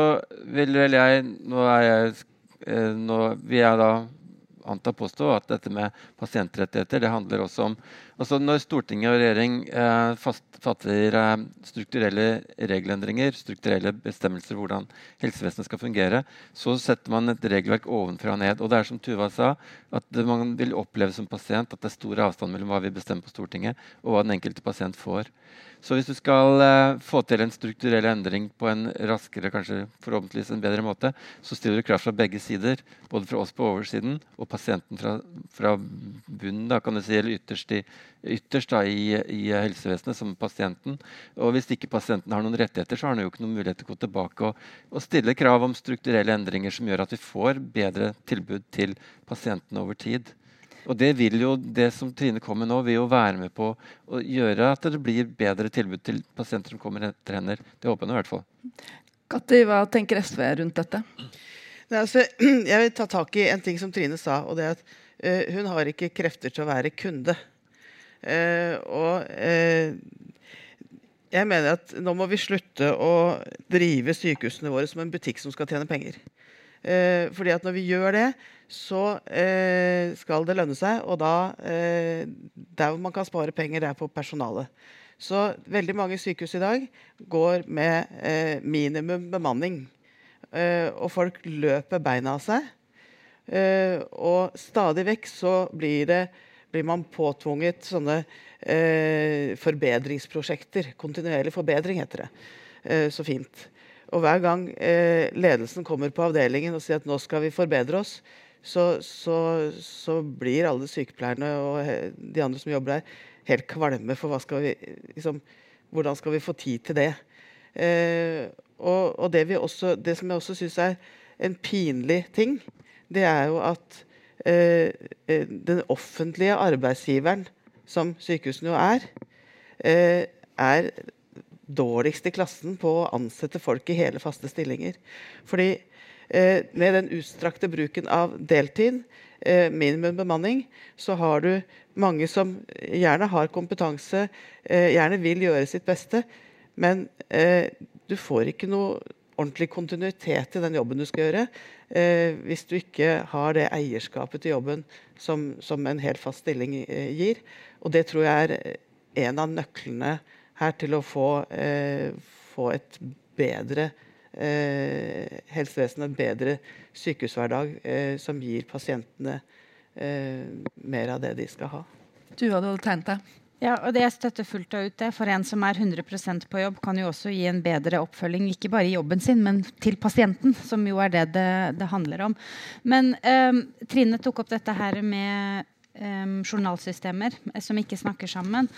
F: vil vel jeg Nå er jeg nå Vi er da anta påstå at dette med pasientrettigheter det handler også om også Når Stortinget og regjering eh, fatter eh, strukturelle regelendringer, strukturelle bestemmelser hvordan helsevesenet skal fungere, så setter man et regelverk ovenfra og ned. Og det er som Tuva sa, at man vil oppleve som pasient at det er stor avstand mellom hva vi bestemmer på Stortinget, og hva den enkelte pasient får. Så hvis du skal eh, få til en strukturell endring på en raskere, kanskje forhåpentligvis en bedre måte, så stiller du krav fra begge sider. Både fra oss på oversiden og pasienten fra, fra bunnen, da, kan du si, eller ytterst, i, ytterst da, i, i, helsevesenet, som pasienten. Og hvis ikke pasienten har noen rettigheter, så har han jo ikke noen mulighet til å gå tilbake og, og stille krav om strukturelle endringer som gjør at vi får bedre tilbud til pasientene over tid. Og det vil jo, det som Trine kommer med nå, vil jo være med på å gjøre at det blir bedre tilbud til pasienter som kommer etter henne. Det håper jeg i hvert fall.
A: Katti, hva tenker SV rundt dette?
E: Nei, altså, [clears throat] jeg vil ta tak i en ting som Trine sa. og det er at uh, Hun har ikke krefter til å være kunde. Uh, og uh, jeg mener at nå må vi slutte å drive sykehusene våre som en butikk som skal tjene penger. fordi at når vi gjør det, så eh, skal det lønne seg. Og da eh, Der man kan spare penger, det er på personalet. Så veldig mange sykehus i dag går med eh, minimum bemanning. Eh, og folk løper beina av seg. Eh, og stadig vekk så blir, det, blir man påtvunget sånne eh, forbedringsprosjekter. Kontinuerlig forbedring, heter det. så fint. Og hver gang ledelsen kommer på avdelingen og sier at nå skal vi forbedre oss, så, så, så, blir alle sykepleierne og de andre som jobber der, helt kvalme. For skal vi, liksom, hvordan skal vi få tid til det? Eh, og, og det, også, det, som jeg også syns er en pinlig ting, det er jo at eh, eh, den offentlige arbeidsgiveren, som sykehusene jo er, eh, er dårligst i klassen på å ansette folk i hele faste stillinger. Fordi Eh, med den utstrakte bruken av deltid, eh, minimum bemanning, så har du mange som gjerne har kompetanse, eh, gjerne vil gjøre sitt beste, men du får ikke noe ordentlig kontinuitet i den jobben du skal gjøre, hvis du ikke har det eierskapet til jobben som, som en helt fast stilling gir. Og det tror jeg er en av nøklene her til å få, eh, få et bedre eh, helsevesen, en bedre sykehushverdag eh, som gir pasientene eh, mer av det de skal ha.
A: Du hadde tegnet deg.
D: Ja, og det jeg støtter fullt og ut det. For en som er 100% på jobb, kan jo også gi en bedre oppfølging, ikke bare i jobben sin, men til pasienten, som jo er det det, det handler om. Men um, Trine tok opp dette her med um, journalsystemer som ikke snakker sammen.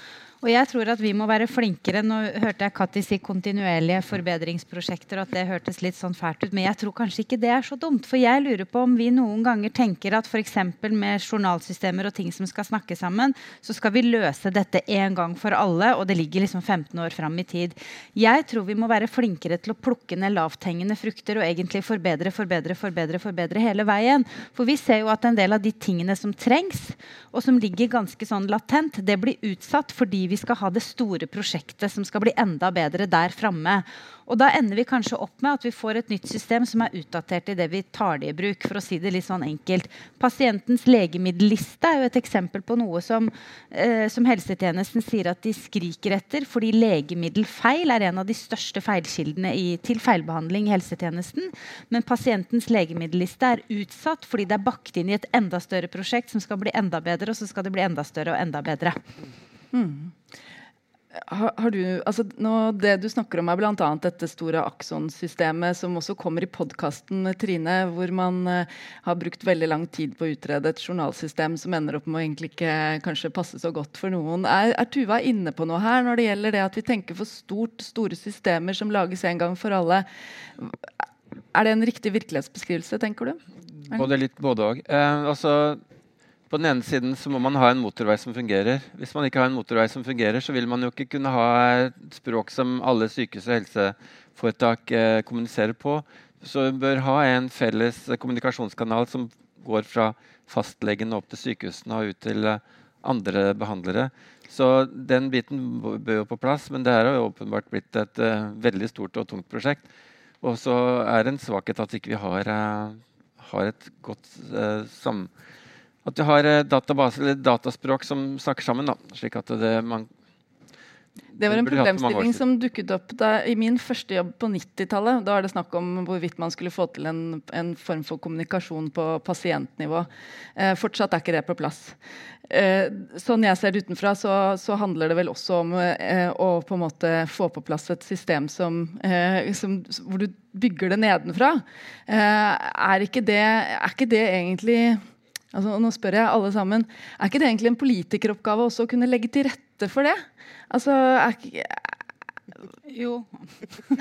D: Og jeg tror at vi må være flinkere. Nå hørte jeg Katti si kontinuerlige forbedringsprosjekter, og at det hørtes litt sånn fælt ut, men jeg tror kanskje ikke det er så dumt. For jeg lurer på om vi noen ganger tenker at f.eks. med journalsystemer og ting som skal snakke sammen, så skal vi løse dette en gang for alle, og det ligger liksom 15 år fram i tid. Jeg tror vi må være flinkere til å plukke ned lavthengende frukter og egentlig forbedre, forbedre, forbedre, forbedre hele veien. For vi ser jo at en del av de tingene som trengs, og som ligger ganske sånn latent, det blir utsatt fordi vi vi skal ha det store prosjektet som skal bli enda bedre der framme. Og da ender vi kanskje opp med at vi får et nytt system som er utdatert i det vi tar det i bruk. for å si det litt sånn enkelt. Pasientens legemiddelliste er jo et eksempel på noe som, eh, som helsetjenesten sier at de skriker etter, fordi legemiddelfeil er en av de største feilkildene i, til feilbehandling i helsetjenesten. Men pasientens legemiddelliste er utsatt fordi det er bakt inn i et enda større prosjekt som skal bli enda bedre, og så skal det bli enda større og enda bedre. Mm.
A: Har, har, du, altså nå, det du snakker om, er bl.a. dette store Akson-systemet, som også kommer i podkasten, Trine, hvor man uh, har brukt veldig lang tid på å utrede et journalsystem som ender opp med å egentlig ikke kanskje passe så godt for noen. Er, er Tuva inne på noe her når det gjelder det at vi tenker for stort, store systemer som lages en gang for alle? Er det en riktig virkelighetsbeskrivelse, tenker du?
F: Både litt både òg. Eh, altså på den ene siden så må man ha en motorvei som fungerer. Hvis man ikke har en motorvei som fungerer, så vil man jo ikke kunne ha et språk som alle sykehus og helseforetak eh, kommuniserer på. Så vi bør ha en felles kommunikasjonskanal som går fra fastlegen opp til sykehusene og ut til eh, andre behandlere. Så den biten bør jo på plass, men det er jo åpenbart blitt et uh, veldig stort og tungt prosjekt. Og så er det en svakhet at ikke vi ikke har, uh, har et godt uh, sam at du har eh, database, eller dataspråk som snakker sammen. Da, slik at det, man
A: det var en problemstilling som dukket opp da, i min første jobb på 90-tallet. Da var det snakk om hvorvidt man skulle få til en, en form for kommunikasjon på pasientnivå. Eh, fortsatt er ikke det på plass. Eh, sånn jeg ser det utenfra, så, så handler det vel også om eh, å på en måte få på plass et system som, eh, som, hvor du bygger det nedenfra. Eh, er, ikke det, er ikke det egentlig Altså, nå spør jeg alle sammen, Er ikke det egentlig en politikeroppgave også å kunne legge til rette for det? Altså, er ikke,
D: jo. [laughs]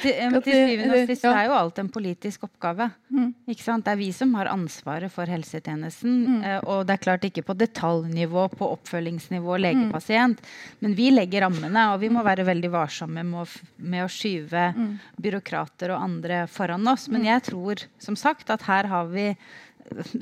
D: til, syvende og sist er jo alt en politisk oppgave. Mm. Ikke sant? Det er vi som har ansvaret for helsetjenesten. Mm. Eh, og det er klart ikke på detaljnivå, på oppfølgingsnivå legepasient. Mm. Men vi legger rammene, og vi må være veldig varsomme med å, med å skyve mm. byråkrater og andre foran oss. Men mm. jeg tror som sagt at her har vi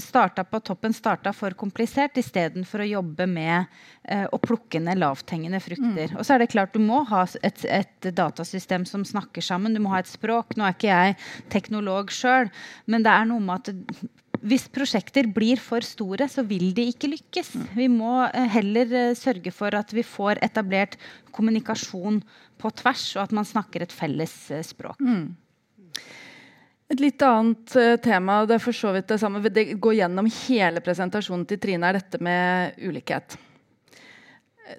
D: starta på toppen starta for komplisert istedenfor å jobbe med eh, å plukke ned lavthengende frukter. Mm. Og så er det klart Du må ha et, et, datasystem som snakker sammen. Du må ha et språk. Nå er ikke jeg teknolog sjøl, men det er noe med at hvis prosjekter blir for store, så vil de ikke lykkes. Mm. Vi må eh, heller eh, sørge for at vi får etablert kommunikasjon på tvers, og at man snakker et felles eh, språk. Mm.
A: Et litt annet uh, tema, det er for så vidt det samme, det går gjennom hele presentasjonen til Trine, er dette med ulikhet.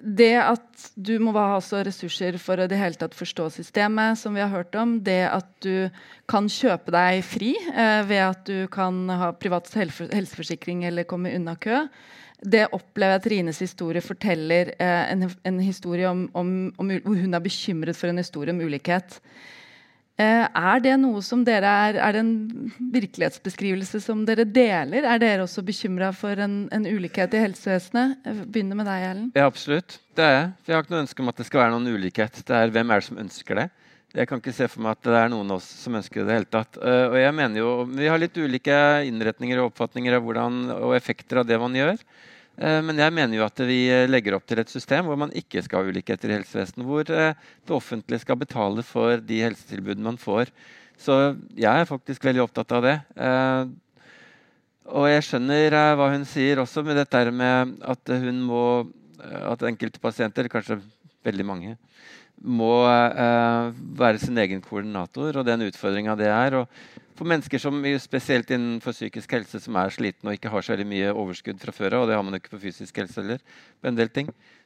A: Det at du må ha ressurser for å det hele tatt forstå systemet, som vi har hørt om. Det at du kan kjøpe deg fri eh, ved at du kan ha privat helseforsikring eller komme unna kø. Det opplever jeg Trines historie forteller eh, en, en, historie om, om, om, hvor hun er bekymret for en historie om ulikhet. Eh, er det noe som dere er, er det en virkelighetsbeskrivelse som dere deler? Er dere også bekymra for en, en, ulikhet i helsevesenet? Begynner med deg, Ellen.
F: Ja, absolutt. Det er jeg. Jeg har ikke noe ønske om at det skal være noen ulikhet. Det er Hvem er det som ønsker det? Jeg kan ikke se for meg at det er noen av oss som ønsker det. hele tatt. Eh, og jeg mener jo, Vi har litt ulike innretninger og oppfatninger av hvordan, og effekter av det man gjør. Eh, men jeg mener jo at vi eh, legger opp til et system hvor man ikke skal ha ulikheter i helsevesenet. Hvor eh, det offentlige skal betale for de helsetilbudene man får. Så jeg er faktisk veldig opptatt av det. Og jeg skjønner hva hun sier også med dette med at hun må at enkelte pasienter, kanskje veldig mange, må være sin egen koordinator, og den utfordringa det er. Og for mennesker som spesielt innenfor psykisk helse som er slitne og ikke har så veldig mye overskudd fra før av, og det har man ikke på fysisk helse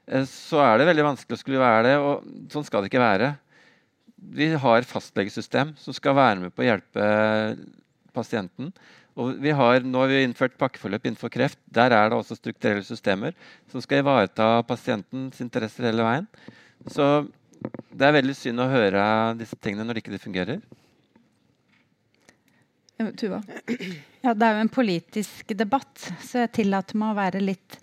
F: uh, så er det veldig vanskelig å skulle være det. Og sånn skal det ikke være. Vi har fastlegesystem som skal være med på å hjelpe pasienten. Og vi har, nå har vi innført pakkeforløp innenfor kreft. Der er det også strukturelle systemer som skal ivareta pasientens interesser hele veien. Så det er veldig synd å høre disse tingene når det ikke fungerer.
A: Tuva?
D: Ja, det er jo en politisk debatt, så jeg tillater meg å være litt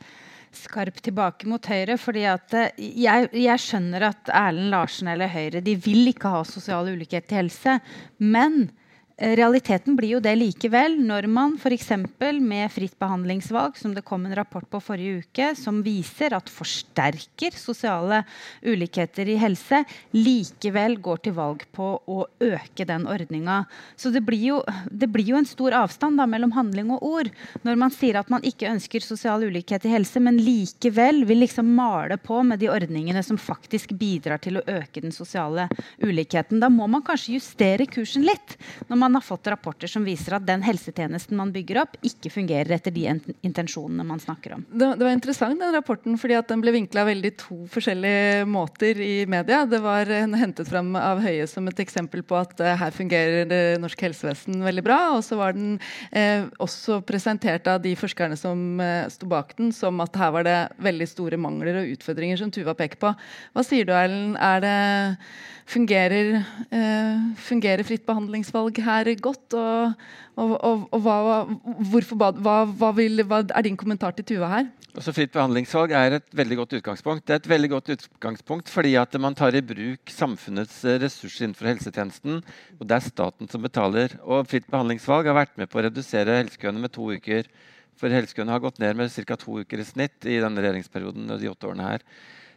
D: skarp tilbake mot Høyre. fordi at eh, jeg, jeg, skjønner at Erlend Larsen eller Høyre de vil ikke ha sosial ulikhet i helse. Men realiteten blir jo det likevel når man f.eks. med fritt behandlingsvalg, som det kom en rapport på forrige uke, som viser at forsterker sosiale ulikheter i helse, likevel går til valg på å øke den ordninga. Så det blir, jo, det blir jo en stor avstand da, mellom handling og ord. Når man sier at man ikke ønsker sosial ulikhet i helse, men likevel vil liksom male på med de ordningene som faktisk bidrar til å øke den sosiale ulikheten. Da må man kanskje justere kursen litt. når man man har fått rapporter som viser at den helsetjenesten man bygger opp, ikke fungerer etter de intensjonene man snakker om.
A: Det, det var interessant den rapporten, fordi den ble vinkla veldig to forskjellige måter i media. Det var hentet fram av Høie som et eksempel på at uh, her fungerer det norsk helsevesen veldig bra. Og så var den uh, også presentert av de forskerne som uh, sto bak den, som at her var det veldig store mangler og utfordringer som Tuva peker på. Hva sier du, Erlend? Er det fungerer, eh, fungerer, fritt behandlingsvalg her godt? Og, og, og, og hva, hvorfor, hva, hva, vil, hva, er din kommentar til Tuva her?
F: Også fritt behandlingsvalg er et veldig godt utgangspunkt. Det er et veldig godt utgangspunkt fordi at man tar i bruk samfunnets ressurser innenfor helsetjenesten. og Det er staten som betaler. Og fritt behandlingsvalg har vært med på å redusere helsekøene med to uker. For helsekøene har gått ned med ca. to uker i snitt i denne regjeringsperioden. de åtte årene her.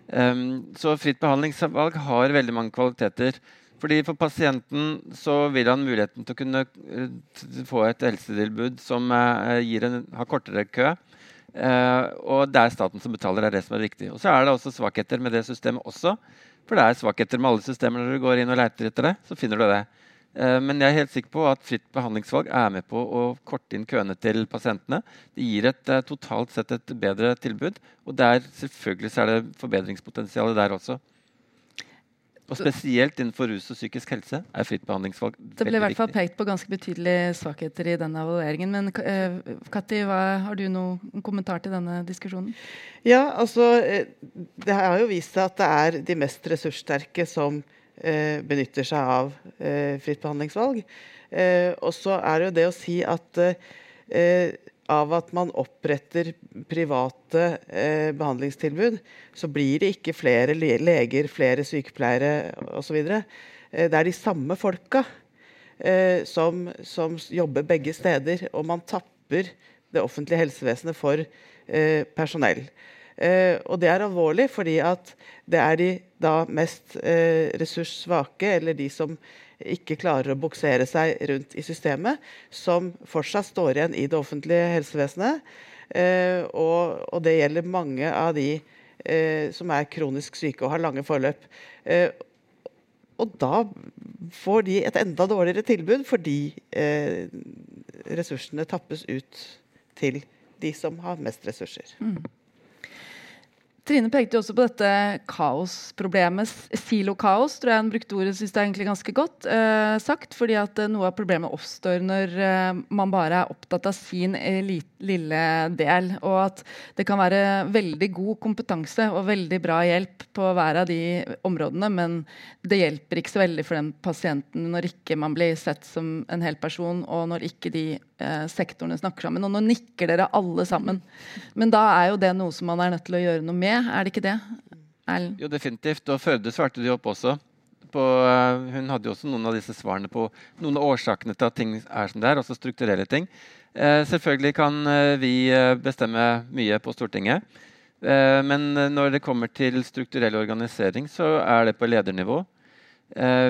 F: Um, så fritt behandlingsvalg har veldig mange kvaliteter. Fordi For pasienten så vil han muligheten til å kunne uh, få et helsetilbud som uh, en, har kortere kø. Uh, og det er staten som betaler, det er det som er viktig. Og så er det også svakheter med det systemet også. For det er svakheter med alle systemer når du går inn og leter etter det. så finner du det. Eh, men jeg er helt sikker på at fritt behandlingsvalg er med på å korte inn køene til pasientene. Det gir et, eh, totalt sett et bedre tilbud. Og der, selvfølgelig er det forbedringspotensial der også. Og Spesielt innenfor rus og psykisk helse er fritt behandlingsvalg veldig viktig.
A: Det ble i hvert fall pekt på ganske betydelige svakheter i denne evalueringen. Men uh, Katti, hva, har du noen kommentar til denne diskusjonen?
E: Ja, altså Det har jo vist seg at det er de mest ressurssterke som uh, benytter seg av uh, fritt behandlingsvalg. Eh, og så er det jo det å si at eh, av at man oppretter private eh, behandlingstilbud, så blir det ikke flere leger, flere sykepleiere osv. Eh, det er de samme folka eh, som, som, jobber begge steder, og man tapper det offentlige helsevesenet for eh, personell. Eh, og det er alvorlig, fordi at det er de da mest eh, ressurssvake, eller de som ikke klarer å buksere seg rundt i systemet, som fortsatt står igjen i det offentlige helsevesenet. Eh, og, og, det gjelder mange av de eh, som er kronisk syke og har lange forløp. Eh, og da får de et enda dårligere tilbud fordi eh, ressursene tappes ut til de som har mest ressurser. Mm.
A: Trine pekte jo også på dette kaosproblemet. Silokaos tror jeg han brukte ordet synes det er egentlig ganske godt eh, sagt. fordi at eh, noe av problemet oppstår når eh, man bare er opptatt av sin lille del. Og at det kan være veldig god kompetanse og veldig bra hjelp på hver av de områdene, men det hjelper ikke så veldig for den pasienten når ikke man blir sett som en hel person, og når ikke de eh, sektorene snakker sammen. Og nå nikker dere alle sammen. Men da er jo det noe som man er nødt til å gjøre noe med, er det ikke det?
F: Erlend? Jo, definitivt. Og Førde svarte de opp også. På, uh, hun hadde jo også noen av disse svarene på noen av årsakene til at ting er som det er, også strukturelle ting. Eh, selvfølgelig kan uh, vi bestemme mye på Stortinget. men når det kommer til strukturell organisering, så er det på ledernivå.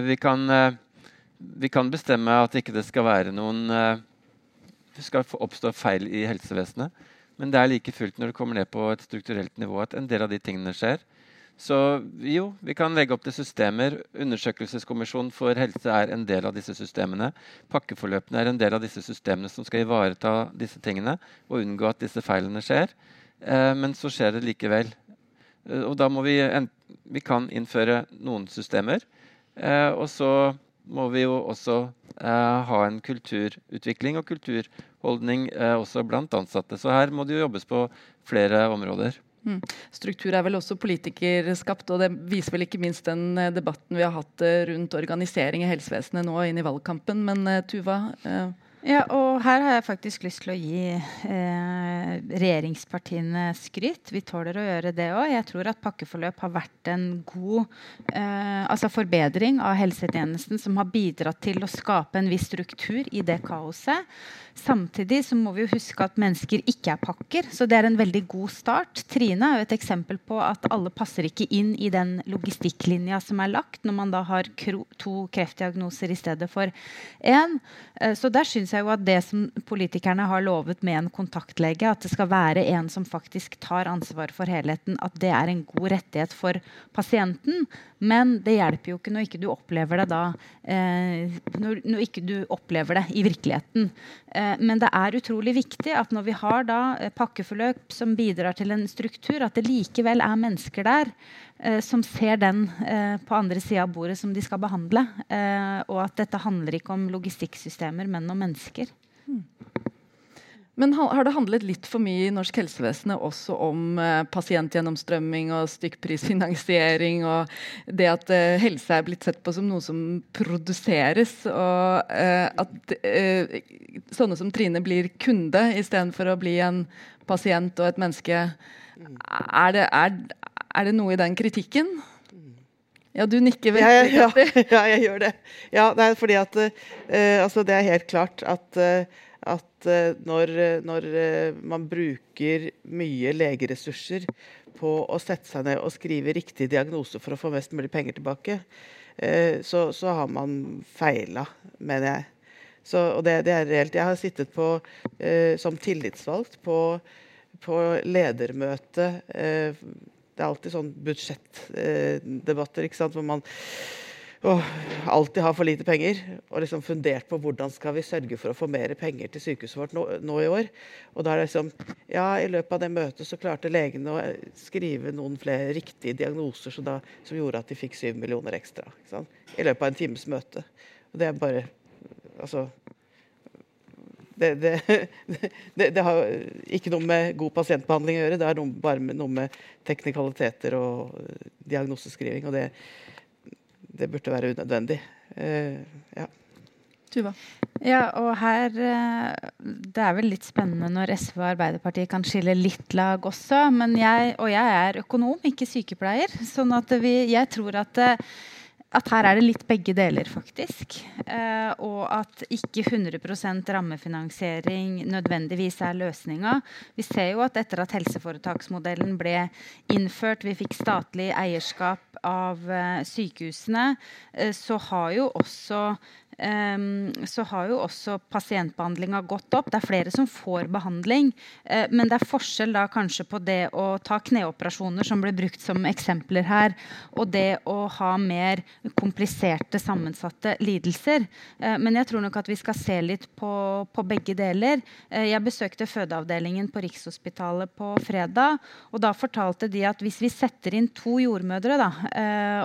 F: Vi kan, vi, kan, bestemme at ikke det skal være noen det skal oppstå feil i helsevesenet. Men det er like fullt når det kommer ned på et strukturelt nivå at en del av de tingene skjer. Så jo, vi kan legge opp til systemer. Undersøkelseskommisjonen for helse er en del av disse systemene. Pakkeforløpene er en del av disse systemene som skal ivareta disse tingene og unngå at disse feilene skjer. Eh, men så skjer det likevel. Eh, og da må vi Vi kan innføre noen systemer. Eh, og så må vi jo også eh, ha en kulturutvikling og kulturholdning eh, også blant ansatte. Så her må det jo jobbes på flere områder.
A: Mm. Struktur er vel også politikerskapt, og det viser vel ikke minst den eh, debatten vi har hatt eh, rundt organisering i helsevesenet nå inn i valgkampen. Men eh, Tuva? Eh
D: ja, og her har jeg faktisk lyst til å gi eh, regjeringspartiene skryt. Vi tåler å gjøre det òg. Jeg tror at pakkeforløp har vært en god eh, altså forbedring av helsetjenesten som har bidratt til å skape en viss struktur i det kaoset. Samtidig så må vi jo huske at mennesker ikke er pakker, så det er en veldig god start. Trine er jo et eksempel på at alle passer ikke inn i den logistikklinja som er lagt, når man da har to kreftdiagnoser i stedet for én. Eh, så der syns jeg jo at det som politikerne har lovet med en kontaktlege, at det skal være en som faktisk tar ansvar for helheten, at det er en god rettighet for pasienten. Men det hjelper jo ikke når ikke du opplever det da eh, når, når, ikke du opplever det i virkeligheten. Eh, men det er utrolig viktig at når vi har da eh, pakkeforløp som bidrar til en struktur, at det likevel er mennesker der eh, som ser den eh, på andre sida av bordet som de skal behandle. Eh, og at dette handler ikke om logistikksystemer, men om mennesker.
A: Men har det handlet litt for mye i norsk helsevesen også om eh, pasientgjennomstrømming og stykkprisfinansiering, og det at eh, helse er blitt sett på som noe som produseres, og eh, at eh, sånne som Trine blir kunde istedenfor å bli en pasient og et menneske. Er det, er, er det noe i den kritikken? Ja, du nikker vel?
E: Ja, ja, ja, [laughs] ja, jeg gjør det. Ja, det er fordi at uh, altså Det er helt klart at uh, eh, når, når, eh, man bruker mye legeressurser på å sette seg ned og skrive riktig diagnose for å få mest mulig penger tilbake, eh, så, så har man feila, mener jeg. Så, og det, det, er reelt. Jeg har sittet på, som tillitsvalgt på, på ledermøte Det er alltid sånn budsjettdebatter hvor man og alltid har for lite penger. Og liksom fundert på hvordan skal vi sørge for å få mer penger til sykehuset vårt nå, nå, i år. Og da er det liksom Ja, i løpet av det møtet så klarte legene å skrive noen flere riktige diagnoser da, som gjorde at de fikk syv millioner ekstra. I løpet av en times møte. Og det er bare Altså det, det, [laughs] det, det, har ikke noe med god pasientbehandling å gjøre. Det er bare noe med teknikaliteter og diagnoseskriving. og det det burde være unødvendig. Uh, ja.
A: Tuva?
D: Ja, og her eh, Det er vel litt spennende når SV og Arbeiderpartiet kan skille litt lag også. Men jeg, og jeg er økonom, ikke sykepleier. sånn at vi, jeg tror at uh, at her er det litt begge deler, faktisk. Eh, og at ikke 100% rammefinansiering nødvendigvis er løsninga. Vi ser jo at etter at helseforetaksmodellen ble innført, vi fikk statlig eierskap av eh, sykehusene, eh, så har jo også så har jo også pasientbehandlinga gått opp. Det er flere som får behandling. Uh, men det er forskjell da kanskje på det å ta kneoperasjoner, som ble brukt som eksempler her, og det å ha mer kompliserte, sammensatte lidelser. Uh, men jeg tror nok at vi skal se litt på, på begge deler. Uh, jeg besøkte fødeavdelingen på Rikshospitalet på fredag, og da fortalte de at hvis vi setter inn to jordmødre da,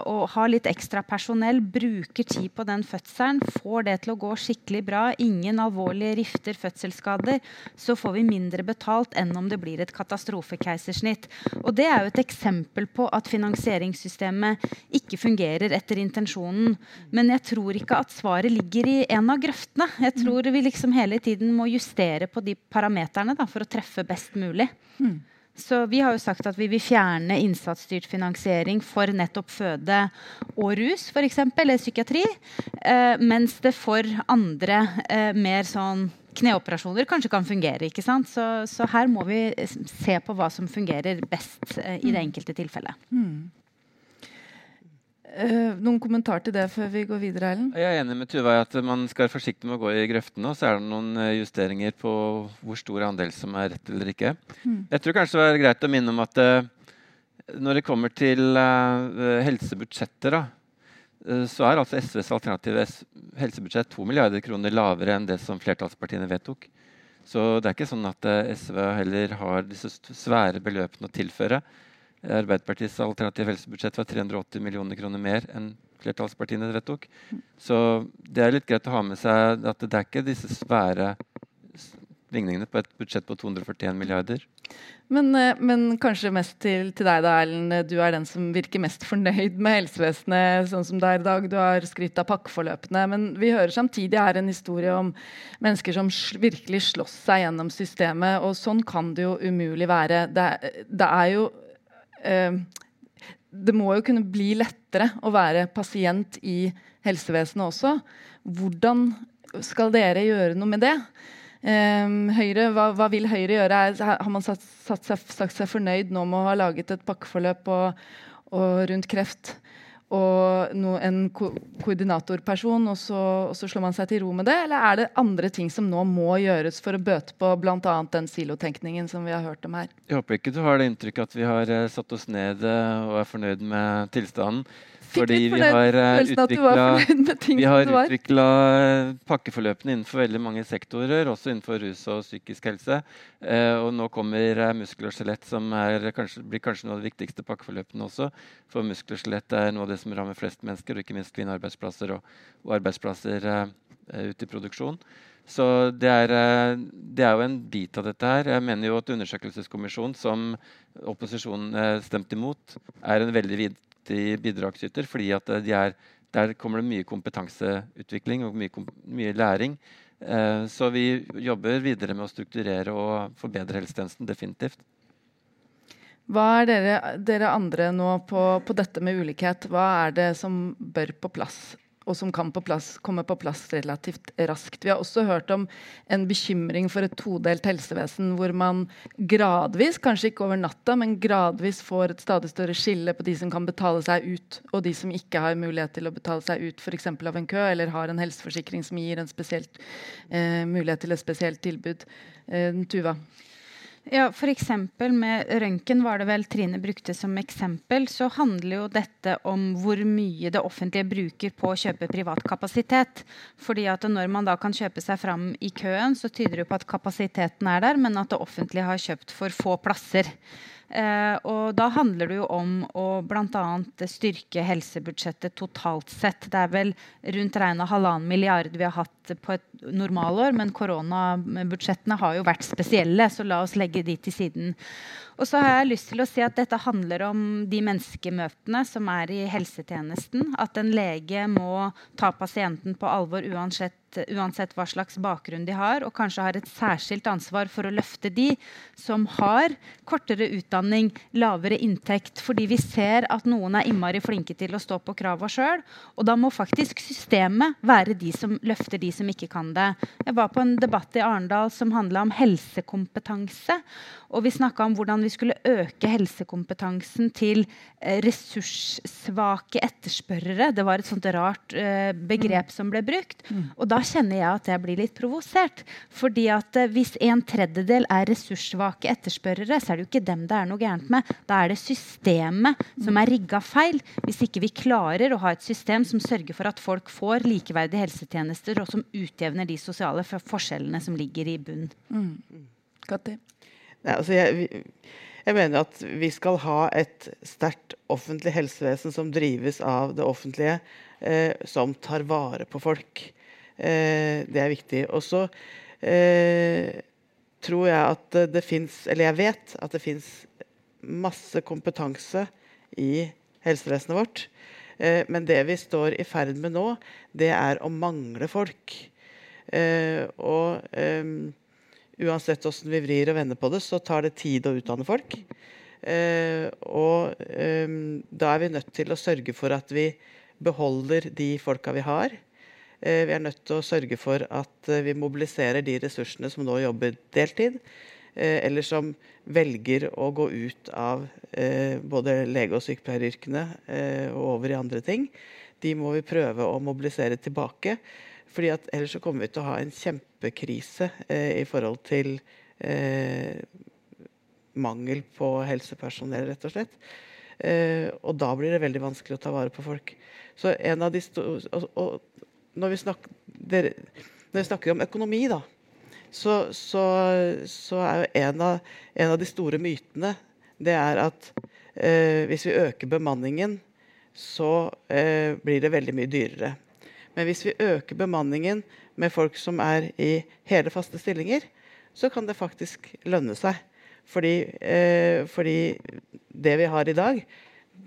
D: og har litt ekstra personell, bruker tid på den fødselen, får det til å gå skikkelig bra, ingen alvorlige rifter, fødselsskader, så får vi mindre betalt enn om det blir et katastrofekeisersnitt. Og Det er jo et eksempel på at finansieringssystemet ikke fungerer etter intensjonen. Men jeg tror ikke at svaret ligger i en av grøftene. Jeg tror vi liksom hele tiden må justere på de parameterne for å treffe best mulig. Mm. Så vi har jo sagt at vi vil fjerne innsatsstyrt finansiering for nettopp føde og rus, f.eks., eller psykiatri. Eh, mens det for andre eh, mer sånn kneoperasjoner kanskje kan fungere. ikke sant? Så, så, her må vi se på hva som fungerer best eh, i det mm. enkelte tilfellet. Mm.
A: Uh, noen kommentar til det før vi går videre, Ellen?
F: Jeg er enig med Tuva i at man skal være forsiktig med å gå i grøftene. Og så er det noen eh, justeringer på hvor stor andel som er rett eller ikke. Mm. Jeg tror kanskje det er greit å minne om at uh, Når det kommer til uh, helsebudsjetter, da, så er altså SVs alternative helsebudsjett 2 milliarder kroner lavere enn det som flertallspartiene vedtok. Så det er ikke sånn at SV heller har disse svære beløpene å tilføre. Arbeiderpartiets alternative helsebudsjett var 380 millioner kroner mer enn flertallspartiene vedtok. Så det er litt greit å ha med seg at det er ikke disse svære ligningene på et budsjett på 241 milliarder.
A: Men, eh, men kanskje mest til, til, deg, da, Erlend. Du er den som virker mest fornøyd med helsevesenet sånn som det er i dag. Du har skrytt av pakkeforløpene. Men vi hører samtidig her en historie om mennesker som virkelig slåss seg gjennom systemet. Og sånn kan det jo umulig være. Det, det er jo Det må jo kunne bli lettere å være pasient i helsevesenet også. Hvordan skal dere gjøre noe med det? Um, Høyre, hva, hva, vil Høyre gjøre? har man satt, satt seg, sagt seg fornøyd nå med å ha laget et pakkeforløp og, og rundt kreft og no, en ko koordinatorperson, og så, og så, slår man seg til ro med det? Eller er det andre ting som nå må gjøres for å bøte på bl.a. den silotenkningen som vi har hørt om her?
F: Jeg håper ikke du har det inntrykket at vi har uh, satt oss ned uh, og er fornøyd med tilstanden. Fordi vi har utvikla eh, pakkeforløpene innenfor veldig mange sektorer, også innenfor rus og psykisk helse. Eh, og nå kommer eh, muskel og skjelett, som er, kanskje, blir kanskje noe av de viktigste pakkeforløpene også. For muskel og skjelett er noe av det som rammer flest mennesker, og ikke minst kvinnearbeidsplasser og, og arbeidsplasser ute i produksjon. Så det er, det er, jo en bit av dette her. Jeg mener jo at Undersøkelseskommisjonen, som opposisjonen stemte imot, er en veldig viktig bidragsyter. fordi de er, der kommer det mye kompetanseutvikling og mye, mye læring. Eh, så vi jobber videre med å strukturere og forbedre helsetjenesten. Definitivt.
A: Hva er dere, dere andre nå på, på, dette med ulikhet? Hva er det som bør på plass og som kan på plass, komme på plass relativt raskt. Vi har også hørt om en bekymring for et todelt helsevesen, hvor man gradvis, kanskje ikke over natta, men gradvis får et stadig større skille på de som kan betale seg ut, og de som ikke har mulighet til å betale seg ut f.eks. av en kø, eller har en helseforsikring som gir en spesielt, eh, mulighet til et spesielt tilbud. Eh, Tuva?
D: Ja, F.eks. med røntgen var det vel Trine brukte som eksempel. Så handler jo dette om hvor mye det offentlige bruker på å kjøpe privat kapasitet. Fordi at når man da kan kjøpe seg fram i køen, så tyder det på at kapasiteten er der, men at det offentlige har kjøpt for få plasser. Eh, og da handler det jo om å bl.a. styrke helsebudsjettet totalt sett. Det er vel rundt regna halvannen milliard vi har hatt på et normalår, men koronabudsjettene har jo vært spesielle, så la oss legge de til siden. Og så har jeg lyst til å si at dette handler om de menneskemøtene som er i helsetjenesten. At en lege må ta pasienten på alvor uansett, uansett hva slags bakgrunn de har, og kanskje har et særskilt ansvar for å løfte de som har kortere utdanning, lavere inntekt, fordi vi ser at noen er innmari flinke til å stå på krava sjøl. Og da må faktisk systemet være de som løfter de som ikke kan det. Jeg var på en debatt i Arendal som handla om helsekompetanse. Og vi snakka om hvordan vi skulle øke helsekompetansen til eh, ressurssvake etterspørrere. Det var et sånt rart uh, begrep mm. som ble brukt. Mm. Og da kjenner jeg at jeg blir litt provosert. Fordi at uh, hvis en tredjedel er ressurssvake etterspørrere, så er det jo ikke dem det er noe gærent med. Da er det systemet som er rigga feil. Hvis ikke vi klarer å ha et system som sørger for at folk får likeverdige helsetjenester, og som utjevner de sosiale forskjellene som ligger i bunn. Mm.
E: Katti? Nei, altså jeg, jeg, mener at vi skal ha et sterkt offentlig helsevesen som drives av det offentlige, eh, som tar vare på folk. Eh, det er viktig. Og så eh, tror jeg at det fins Eller jeg vet at det fins masse kompetanse i helsevesenet vårt. Eh, men det vi står i ferd med nå, det er å mangle folk. Eh, og eh, uansett hvordan vi vrir og vender på det, så tar det tid å utdanne folk. Eh, og eh, da er vi nødt til å sørge for at vi beholder de folka vi har. Eh, vi er nødt til å sørge for at eh, vi mobiliserer de ressursene som nå jobber deltid, eh, eller som velger å gå ut av eh, både lege- og sykepleieryrkene og over i andre ting. De må vi prøve å mobilisere tilbake. Fordi at Ellers så kommer vi til å ha en kjempekrise eh, i forhold til eh, mangel på helsepersonell, rett og slett. Eh, og da blir det veldig vanskelig å ta vare på folk. Så en av de og, og når, vi snakker, når vi snakker om økonomi, da, så, så, så er jo en av, en av, de store mytene det er at eh, hvis vi øker bemanningen, så eh, blir det veldig mye dyrere. Men hvis vi øker bemanningen med folk som er i hele faste stillinger, så kan det faktisk lønne seg. Fordi, eh, fordi det vi har i dag,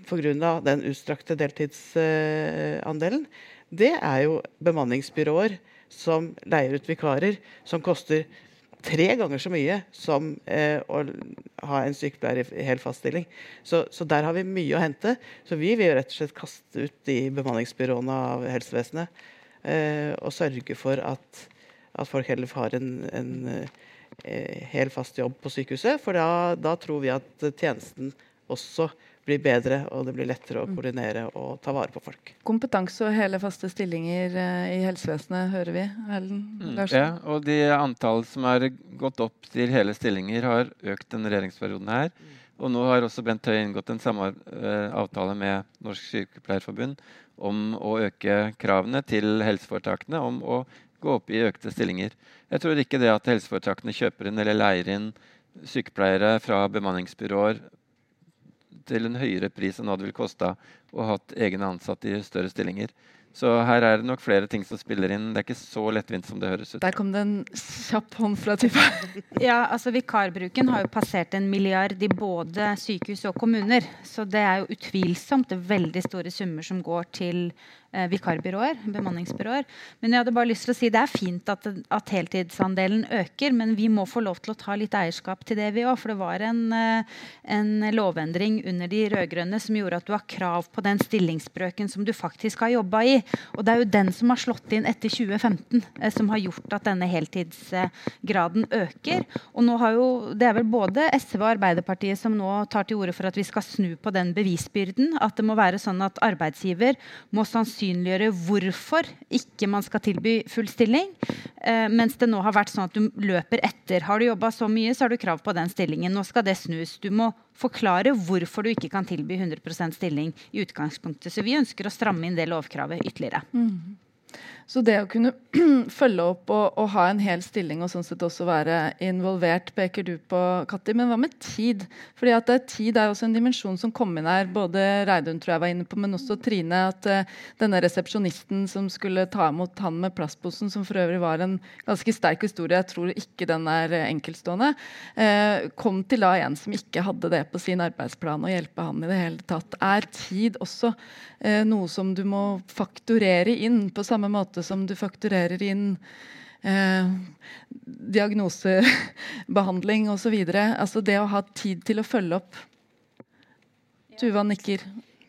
E: pga. den utstrakte deltidsandelen, det er jo bemanningsbyråer som leier ut vikarer, som koster tre ganger så mye som eh, å ha en sykepleier i hel fast stilling. Så, så, der har vi mye å hente. Så vi vil rett og slett kaste ut de bemanningsbyråene av helsevesenet. Eh, og sørge for at, at folk heller har en, en eh, hel fast jobb på sykehuset. For da, da tror vi at tjenesten også blir bedre, og det blir lettere å mm. koordinere og ta vare på folk.
A: Kompetanse og hele faste stillinger eh, i helsevesenet, hører vi. Ellen
F: Larsen? Ja, og de antall som har gått opp til hele stillinger, har økt denne regjeringsperioden her. Mm. Og nå har også Bent Høie inngått en samme uh, avtale med Norsk Sykepleierforbund om å øke kravene til helseforetakene om å gå opp i økte stillinger. Jeg tror ikke det at helseforetakene kjøper inn eller leier inn sykepleiere fra bemanningsbyråer til en høyere pris enn hva det ville kosta å ha egne ansatte i større stillinger. Så her er det nok flere ting som spiller inn. Det er ikke så lettvint som det høres ut.
A: Der kom det en kjapp hånd fra Tifa. [laughs]
D: ja, altså Vikarbruken har jo passert en milliard i både sykehus og kommuner. Så det er jo utvilsomt veldig store summer som går til vikarbyråer, bemanningsbyråer. Men jeg hadde bare lyst til å si det er fint at, at heltidsandelen øker, men vi må få lov til å ta litt eierskap til det, vi òg. For det var en, eh, en, lovendring under de rød-grønne som gjorde at du har krav på den stillingsbrøken som du faktisk har jobba i. Og det er jo den som har slått inn etter 2015, eh, som har gjort at denne heltidsgraden øker. Og nå har jo, det er vel både SV og Arbeiderpartiet som nå tar til orde for at vi skal snu på den bevisbyrden. At det må være sånn at arbeidsgiver må sannsynligvis sannsynliggjøre hvorfor ikke man skal tilby full stilling. Eh, mens det nå har vært sånn at du løper etter. Har du jobba så mye, så har du krav på den stillingen. Nå skal det snus. Du må forklare hvorfor du ikke kan tilby 100% stilling i utgangspunktet. Så vi ønsker å stramme inn det lovkravet ytterligere. Mm.
A: Så det å kunne [clears throat] følge opp og, og, ha en hel stilling og sånn sett også være involvert, peker du på, Katti. Men hva med tid? Fordi at det, Tid er også en dimensjon som kom inn her. Både Reidun tror jeg var inne på, men også Trine. At uh, denne resepsjonisten som skulle ta imot han med plastposen, som for øvrig var en ganske sterk historie, jeg tror ikke den er enkeltstående, uh, kom til da en som ikke hadde det på sin arbeidsplan, å hjelpe han i det hele tatt. Er tid også uh, noe som du må fakturere inn på samme måte? Måte som du fakturerer inn eh, diagnosebehandling osv. Altså det å ha tid til å følge opp. Tuva nikker.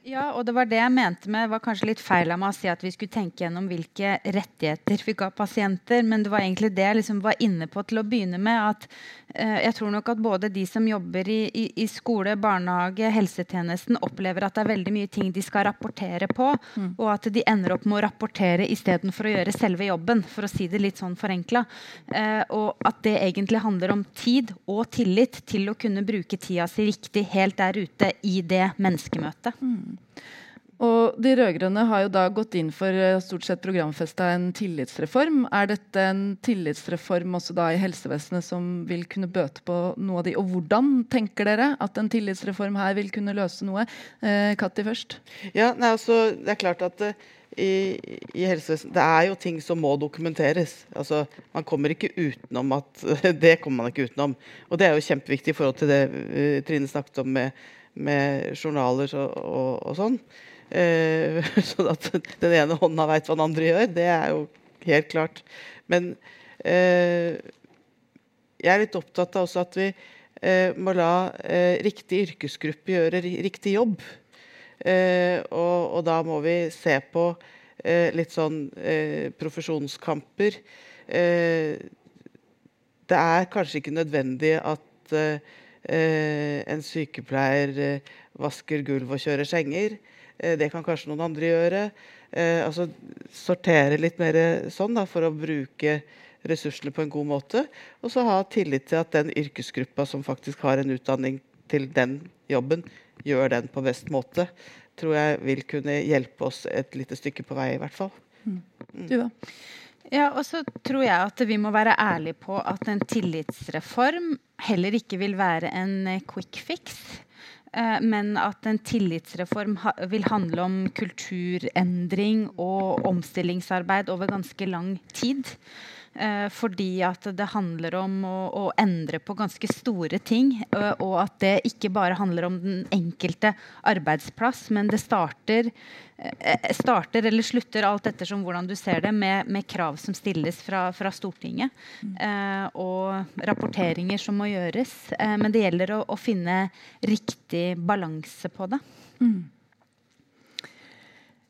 D: Ja, og det var det jeg mente med var kanskje litt feil av meg å si at vi skulle tenke gjennom hvilke rettigheter vi ga pasienter, men det var egentlig det jeg liksom var inne på til å begynne med. at eh, Jeg tror nok at både de som jobber i, i, i, skole, barnehage, helsetjenesten, opplever at det er veldig mye ting de skal rapportere på, mm. og at de ender opp med å rapportere istedenfor å gjøre selve jobben, for å si det litt sånn forenkla. Eh, og at det egentlig handler om tid og tillit til å kunne bruke tida si riktig helt der ute i det menneskemøtet. Mm.
A: Og De rød-grønne har jo da gått inn for eh, stort sett programfesta en tillitsreform. Er dette en tillitsreform også da i helsevesenet som vil kunne bøte på noe av de? Og hvordan tenker dere at en tillitsreform her vil kunne løse noe? Eh, Katti først.
E: Ja, nei, altså, Det er klart at uh, i, i helsevesenet Det er jo ting som må dokumenteres. Altså, Man kommer ikke utenom at [laughs] Det kommer man ikke utenom. Og det er jo kjempeviktig i forhold til det uh, Trine snakket om med, med journaler og, og, og sånn. Eh, [laughs] sånn at den ene hånda veit hva den andre gjør. Det er jo helt klart. Men eh, jeg er litt opptatt av også at vi eh, må la eh, riktig yrkesgruppe gjøre riktig jobb. Eh, og, og, da må vi se på eh, litt sånn profesjonskamper. det er kanskje ikke nødvendig at en sykepleier vasker gulv og kjører senger. Eh, det kan kanskje noen andre gjøre. Eh, altså Sortere litt mer sånn da, for å bruke ressursene på en god måte. Og så ha tillit til at den yrkesgruppa som faktisk har en utdanning til den jobben, gjør den på best måte, tror jeg vil kunne hjelpe oss et lite stykke på vei, i hvert fall. Mm.
A: Tuva?
D: Ja, og så tror jeg at vi må være ærlige på at en tillitsreform heller ikke vil være en quick fix. Eh, men at en tillitsreform vil handle om kulturendring og omstillingsarbeid over ganske lang tid. Eh, fordi at det handler om å, å, endre på ganske store ting. Eh, og at det ikke bare handler om den enkelte arbeidsplass, men det starter, eh, starter eller slutter alt ettersom hvordan du ser det, med, med krav som stilles fra, fra Stortinget. Eh, og rapporteringer som må gjøres. Men det gjelder å, å finne riktig balanse på det. Mm.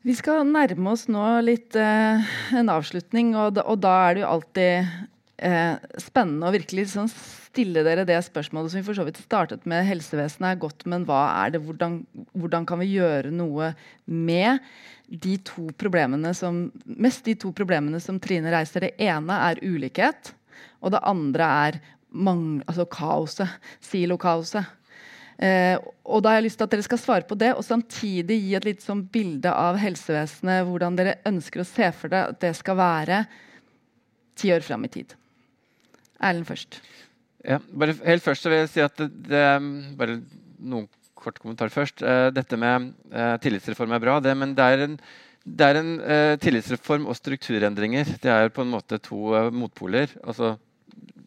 A: Vi skal nærme oss nå litt eh, en avslutning, og da, og da, er det jo alltid eh, spennende å virkelig sånn stille dere det spørsmålet som vi for så vidt startet med. Helsevesenet er godt, men hva er det? Hvordan, hvordan kan vi gjøre noe med de to problemene som mest de to problemene som Trine reiser? Det ene er ulikhet, og det andre er mang, altså kaoset. Silokaoset. Eh, og da har jeg lyst til at dere skal svare på det, og samtidig gi et litt sånn bilde av helsevesenet, hvordan dere ønsker å se for dere at det skal være ti år fram i tid. Erlend først.
F: Ja, bare helt først så vil jeg si at det, det Bare noen kort kommentar først. Uh, dette med uh, tillitsreform er bra, det, men det er en, det er en uh, tillitsreform og strukturendringer. Det er på en måte to motpoler. Altså,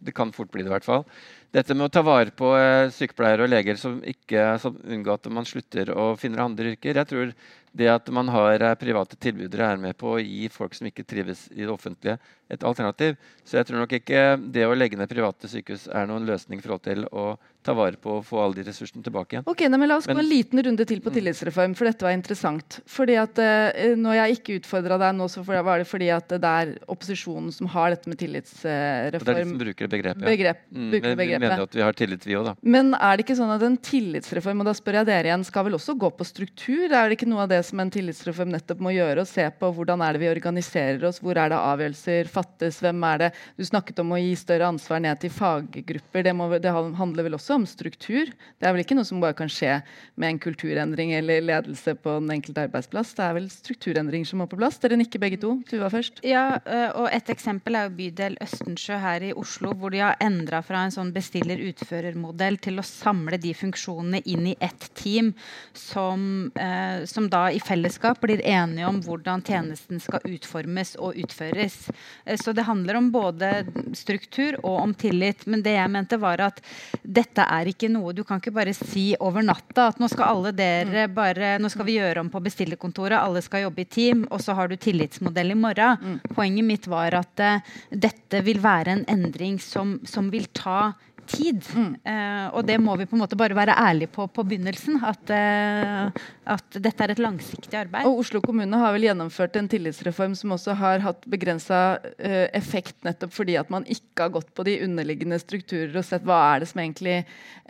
F: det kan fort bli det, i hvert fall dette med å ta vare på eh, sykepleiere og leger som ikke som unngår at man slutter og finner andre yrker. Jeg tror det at man har eh, private tilbydere, er med på å gi folk som ikke trives i det offentlige, et alternativ. Så jeg tror nok ikke det å legge ned private sykehus er noen løsning i forhold til å ta vare på og få alle de ressursene tilbake igjen.
A: Ok, men La oss gå en liten runde til på mm. tillitsreform, for dette var interessant. Fordi at uh, Når jeg ikke utfordra deg nå, så var det fordi at det er opposisjonen som har dette med tillitsreform.
F: Det er de som bruker begrepet. Ja.
A: Begrep, mm,
F: bruker vi mener at vi har tillit, vi òg, da.
A: Men er det ikke sånn at en tillitsreform, og da spør jeg dere igjen, skal vel også gå på struktur? Er det ikke noe av det som en tillitsreform nettopp må gjøre? Å se på hvordan er det vi organiserer oss, hvor er det avgjørelser fattes, hvem er det Du snakket om å gi større ansvar ned til faggrupper. Det, må, det handler vel også om struktur. Det er vel ikke noe som bare kan skje med en kulturendring eller ledelse på den enkelte arbeidsplass. Det er vel strukturendringer som må på plass. Dere nikker begge to. Tuva først.
D: Ja, eh, og Et eksempel er jo bydel Østensjø her i Oslo, hvor de har endra fra en sånn bestiller-utfører-modell til å samle de funksjonene inn i ett team, som, eh, som da i fellesskap blir enige om hvordan tjenesten skal utformes og utføres. Eh, så det handler om både struktur og om tillit. Men det jeg mente, var at dette er ikke noe Du kan ikke bare si over natta at nå skal alle dere mm. bare, nå skal vi gjøre om på bestillerkontoret, alle skal jobbe i team, og så har du tillitsmodell i morgen. Mm. Poenget mitt var at uh, dette vil være en endring som, som vil ta tid. Mm. Uh, og det må vi på en måte bare være ærlige på på begynnelsen. At, uh, at, dette er et langsiktig arbeid.
A: Og Oslo kommune har vel gjennomført en tillitsreform som også har hatt begrensa uh, effekt nettopp fordi at man ikke har gått på de underliggende strukturer og sett hva er det som egentlig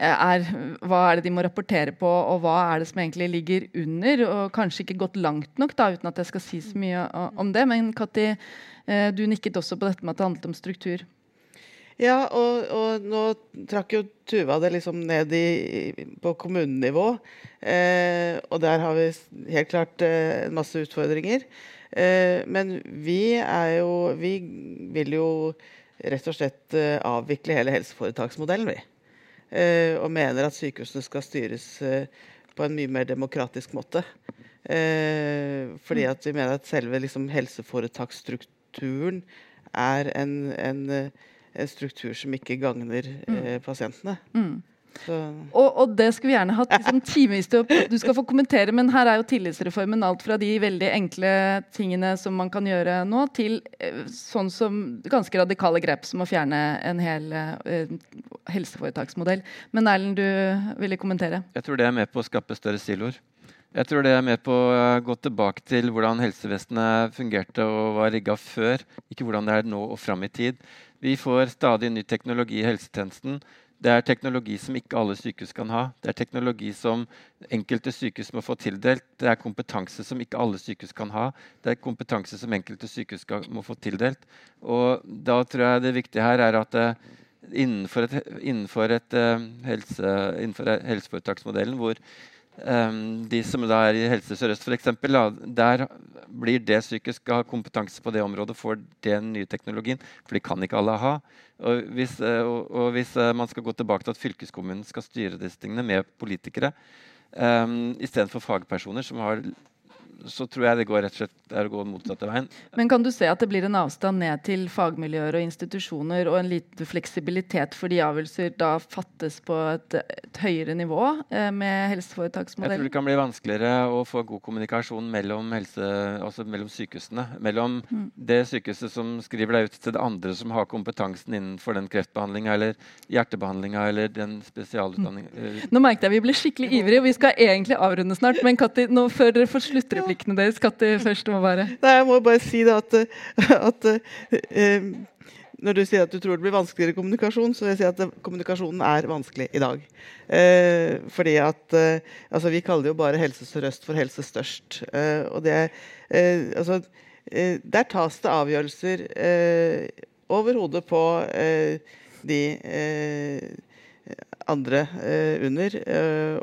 A: er Hva er det de må rapportere på, og hva er det som egentlig ligger under. Og kanskje ikke gått langt nok, da, uten at jeg skal si så mye om det. Men Katti, du nikket også på dette med at det handlet om struktur.
E: Ja, og, og, nå trakk jo Tuva det liksom ned i, på kommunenivå. Eh, og der har vi helt klart eh, masse utfordringer. Eh, men vi er jo Vi vil jo rett og slett eh, avvikle hele helseforetaksmodellen, vi. Eh, og mener at sykehusene skal styres eh, på en mye mer demokratisk måte. fordi at vi mener at selve liksom, helseforetaksstrukturen er en, en struktur som ikke gagner mm. eh, pasientene. Mm.
A: Og, og, det skulle vi gjerne hatt liksom, [laughs] timevis til å Du skal få kommentere, men her er jo tillitsreformen alt fra de veldig enkle tingene som man kan gjøre nå, til eh, sånn som ganske radikale grep som å fjerne en hel eh, helseforetaksmodell. Men Erlend, du ville kommentere?
F: Jeg tror det er med på å skape større siloer. Jeg tror det er med på å gå tilbake til hvordan helsevesenet fungerte og var rigga før, ikke hvordan det er nå og fram i tid. Vi får stadig ny teknologi i helsetjenesten. Det er teknologi som ikke alle sykehus kan ha. Det er teknologi som enkelte sykehus må få tildelt. Det er kompetanse som ikke alle sykehus kan ha. Det er kompetanse som enkelte sykehus må få tildelt. Og da tror jeg det viktige her er at det, innenfor, et, innenfor, et, uh, helse, innenfor helseforetaksmodellen, hvor um, de som da er i Helse Sør-Øst f.eks., der blir det psykisk å ha kompetanse på det området, for den nye teknologien. For de kan ikke alle ha. Og hvis, uh, og, og hvis uh, man skal gå tilbake til at fylkeskommunen skal styre disse tingene med politikere um, istedenfor fagpersoner som har så tror jeg det går rett og slett er å gå motsatte veien.
A: Men kan du se at det blir en avstand ned til fagmiljøer og institusjoner, og en liten fleksibilitet fordi avgjørelser da fattes på et, et høyere nivå eh, med helseforetaksmodellen?
F: Jeg tror det kan bli vanskeligere å få god kommunikasjon mellom, helse, altså mellom sykehusene. Mellom mm. det sykehuset som skriver deg ut til det andre som har kompetansen innenfor den kreftbehandlinga eller hjertebehandlinga eller den spesialutdanninga.
A: Mm. Nå merket jeg vi ble skikkelig ivrige, og vi skal egentlig avrunde snart. Men Katti, nå før dere får sluttreplikken replikkene deres. Katti først må bare
E: Nei, Jeg må bare si det at, at eh, når du sier at du tror det blir vanskeligere kommunikasjon, så vil jeg si at kommunikasjonen er vanskelig i dag. Eh, fordi at eh, altså Vi kaller jo bare Helse Sør-Øst for Helse Størst. Eh, og det, altså, Der tas det avgjørelser over hodet på de andre under.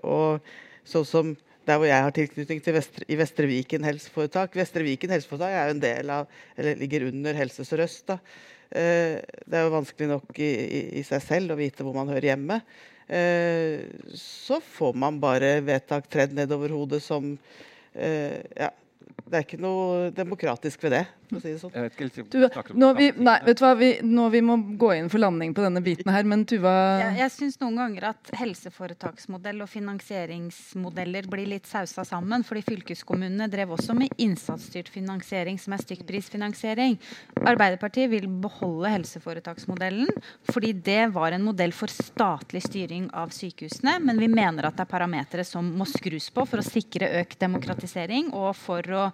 E: og sånn som der hvor jeg har tilknytning til Vestre, i Vestre Viken helseforetak. Vestre Viken helseforetak er jo en del av, eller ligger under Helse Sør-Øst. Eh, det er jo vanskelig nok i, i, i, seg selv å vite hvor man hører hjemme. Eh, så får man bare vedtak tredd nedover hodet som eh, ja, Det er ikke noe demokratisk ved det for å si det sånn.
A: Jeg vet ikke du, nå, vi, nei, vet du hva, vi, nå vi må gå inn for landing på denne biten her, men Tuva
D: Jeg, jeg syns noen ganger at helseforetaksmodell og finansieringsmodeller blir litt sausa sammen. fordi fylkeskommunene drev også med innsatsstyrt finansiering, som er stykkprisfinansiering. Arbeiderpartiet vil beholde helseforetaksmodellen fordi det var en modell for statlig styring av sykehusene, men vi mener at det er parametere som må skrus på for å sikre økt demokratisering og for å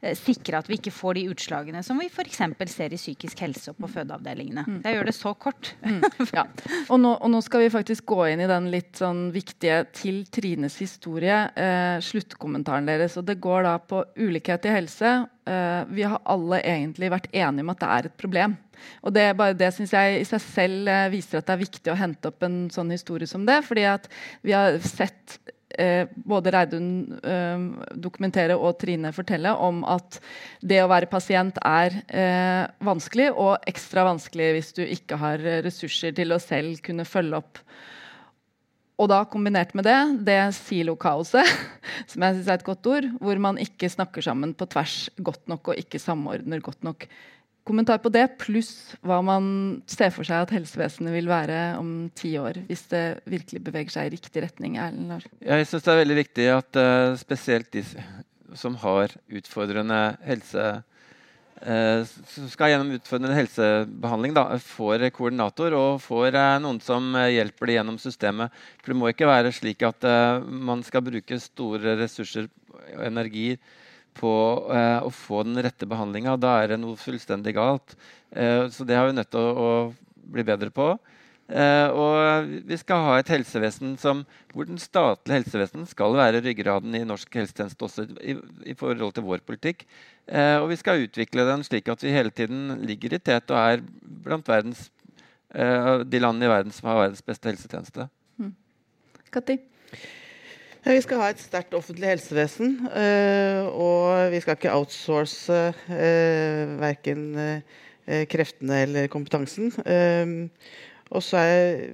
D: eh, sikre at vi ikke får de utslagene utslagene som vi f.eks. ser i psykisk helse og på fødeavdelingene. Mm. Jeg gjør det så kort. Mm. [laughs]
A: Ja. Og, nå, og, nå, skal vi faktisk gå inn i den litt sånn viktige til Trines historie, eh, sluttkommentaren deres. Og det går da på ulikhet i helse. Eh, vi har alle egentlig vært enige om at det er et problem. Og Det, bare det synes jeg i seg selv eh, viser at det er viktig å hente opp en sånn historie som det. fordi at vi har sett både Reidun eh, dokumentere og Trine fortelle om at det å være pasient er eh, vanskelig, og ekstra vanskelig hvis du ikke har ressurser til å selv kunne følge opp. Og da kombinert med det, det silokaoset, [laughs] som jeg synes er et godt ord, hvor man ikke snakker sammen på tvers godt nok og ikke samordner godt nok kommentar på det, pluss hva man ser for seg at helsevesenet vil være om ti år, hvis det virkelig beveger seg i riktig retning? Erlend
F: Jeg syns det er veldig viktig at uh, spesielt de som har utfordrende helse uh, som skal gjennom utfordrende helsebehandling, da, får koordinator og får uh, noen som hjelper dem gjennom systemet. For Det må ikke være slik at man skal bruke store ressurser og energi på eh, å få den rette behandlinga. Da er det noe fullstendig galt. Eh, så det har vi nødt til å, å bli bedre på. Eh, og vi skal ha et helsevesen som, hvor den statlige helsevesen skal være ryggraden i norsk helsetjeneste også i, i forhold til vår politikk. Eh, og vi skal utvikle den slik at vi hele tiden ligger i tet og er blant verdens, eh, de landene i verden som har verdens beste helsetjeneste. Mm.
E: Vi skal ha et sterkt offentlig helsevesen. Eh, og vi skal ikke outsource eh, verken eh, kreftene eller kompetansen. Og så er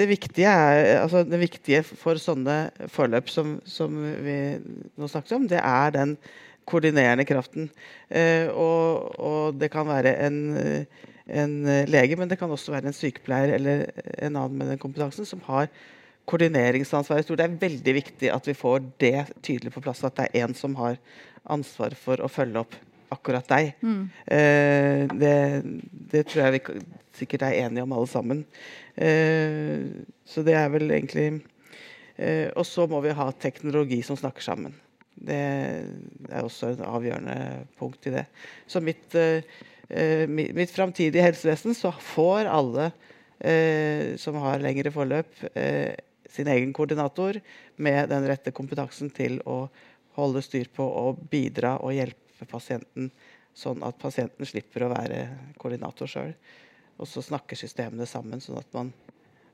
E: det viktige, er, altså det viktige for sånne forløp som, som, vi nå snakket om, det er den koordinerende kraften. Og, og det kan være en, en lege, men det kan også være en sykepleier eller en annen med den kompetansen som har koordineringsansvar. Jeg tror det er veldig viktig at vi får det tydelig på plass. At det er én som har ansvar for å følge opp akkurat deg. Mm. Eh, det, det, tror jeg vi sikkert er enige om alle sammen. Eh, så det er vel egentlig eh, Og så må vi ha teknologi som snakker sammen. Det er også et avgjørende punkt i det. Så mitt, mitt, mitt framtidige helsevesen så får alle eh, som har lengre forløp, sin egen koordinator med den rette kompetansen til å holde styr på og bidra og hjelpe pasienten, sånn at pasienten slipper å være koordinator sjøl. og så snakker systemene sammen, sånn at man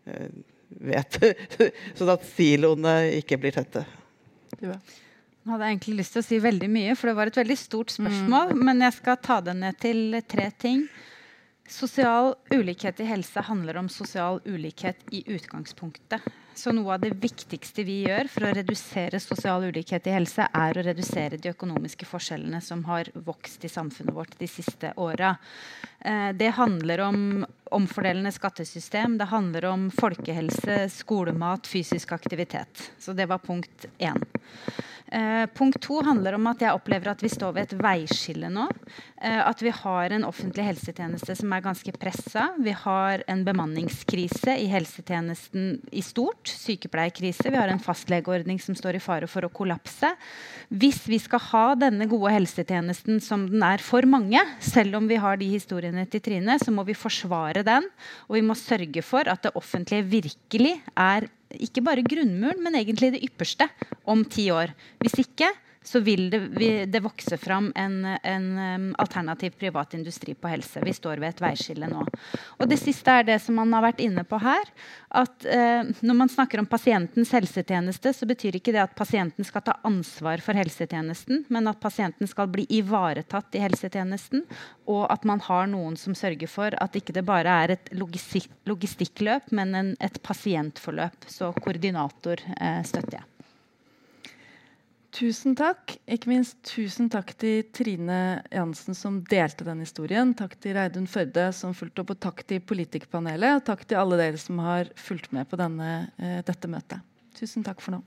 E: eh, vet [laughs] Sånn at siloene ikke blir tette.
A: Ja.
D: Jeg hadde egentlig lyst til å si veldig mye, for det var et veldig stort spørsmål. Mm. Men jeg skal ta det ned til tre ting. Sosial ulikhet i helse handler om sosial ulikhet i utgangspunktet. Så noe av det viktigste vi gjør for å redusere sosial ulikhet i helse, er å redusere de økonomiske forskjellene som har vokst i samfunnet vårt de siste åra. Eh, det handler om omfordelende skattesystem, det handler om folkehelse, skolemat, fysisk aktivitet. Så det var punkt én. Eh, punkt to handler om at jeg opplever at vi står ved et veiskille nå. Eh, at vi har en offentlig helsetjeneste som er ganske pressa. Vi har en bemanningskrise i helsetjenesten i stort. Sykepleierkrise. Vi har en fastlegeordning som står i fare for å kollapse. Hvis vi skal ha denne gode helsetjenesten som den er for mange, selv om vi har de historiene til Trine, så må vi forsvare den. Og vi må sørge for at det offentlige virkelig er ikke bare grunnmuren, men egentlig det ypperste om ti år. Hvis ikke så vil det, det vokse fram en, en alternativ privat industri på helse. Vi står ved et veiskille nå. Og Det siste er det som man har vært inne på her. at eh, Når man snakker om pasientens helsetjeneste, så betyr ikke det at pasienten skal ta ansvar for helsetjenesten, men at pasienten skal bli ivaretatt i helsetjenesten, og at man har noen som sørger for at ikke det bare er et logistikkløp, men en, et pasientforløp. Så koordinator eh, støtter jeg.
A: Tusen takk. Ikke minst tusen takk til Trine Jansen som delte den historien. Takk til Reidun Førde som fulgte opp, og takk til Politikerpanelet. Og takk til alle dere som har fulgt med på denne, eh, dette møtet. Tusen takk for nå.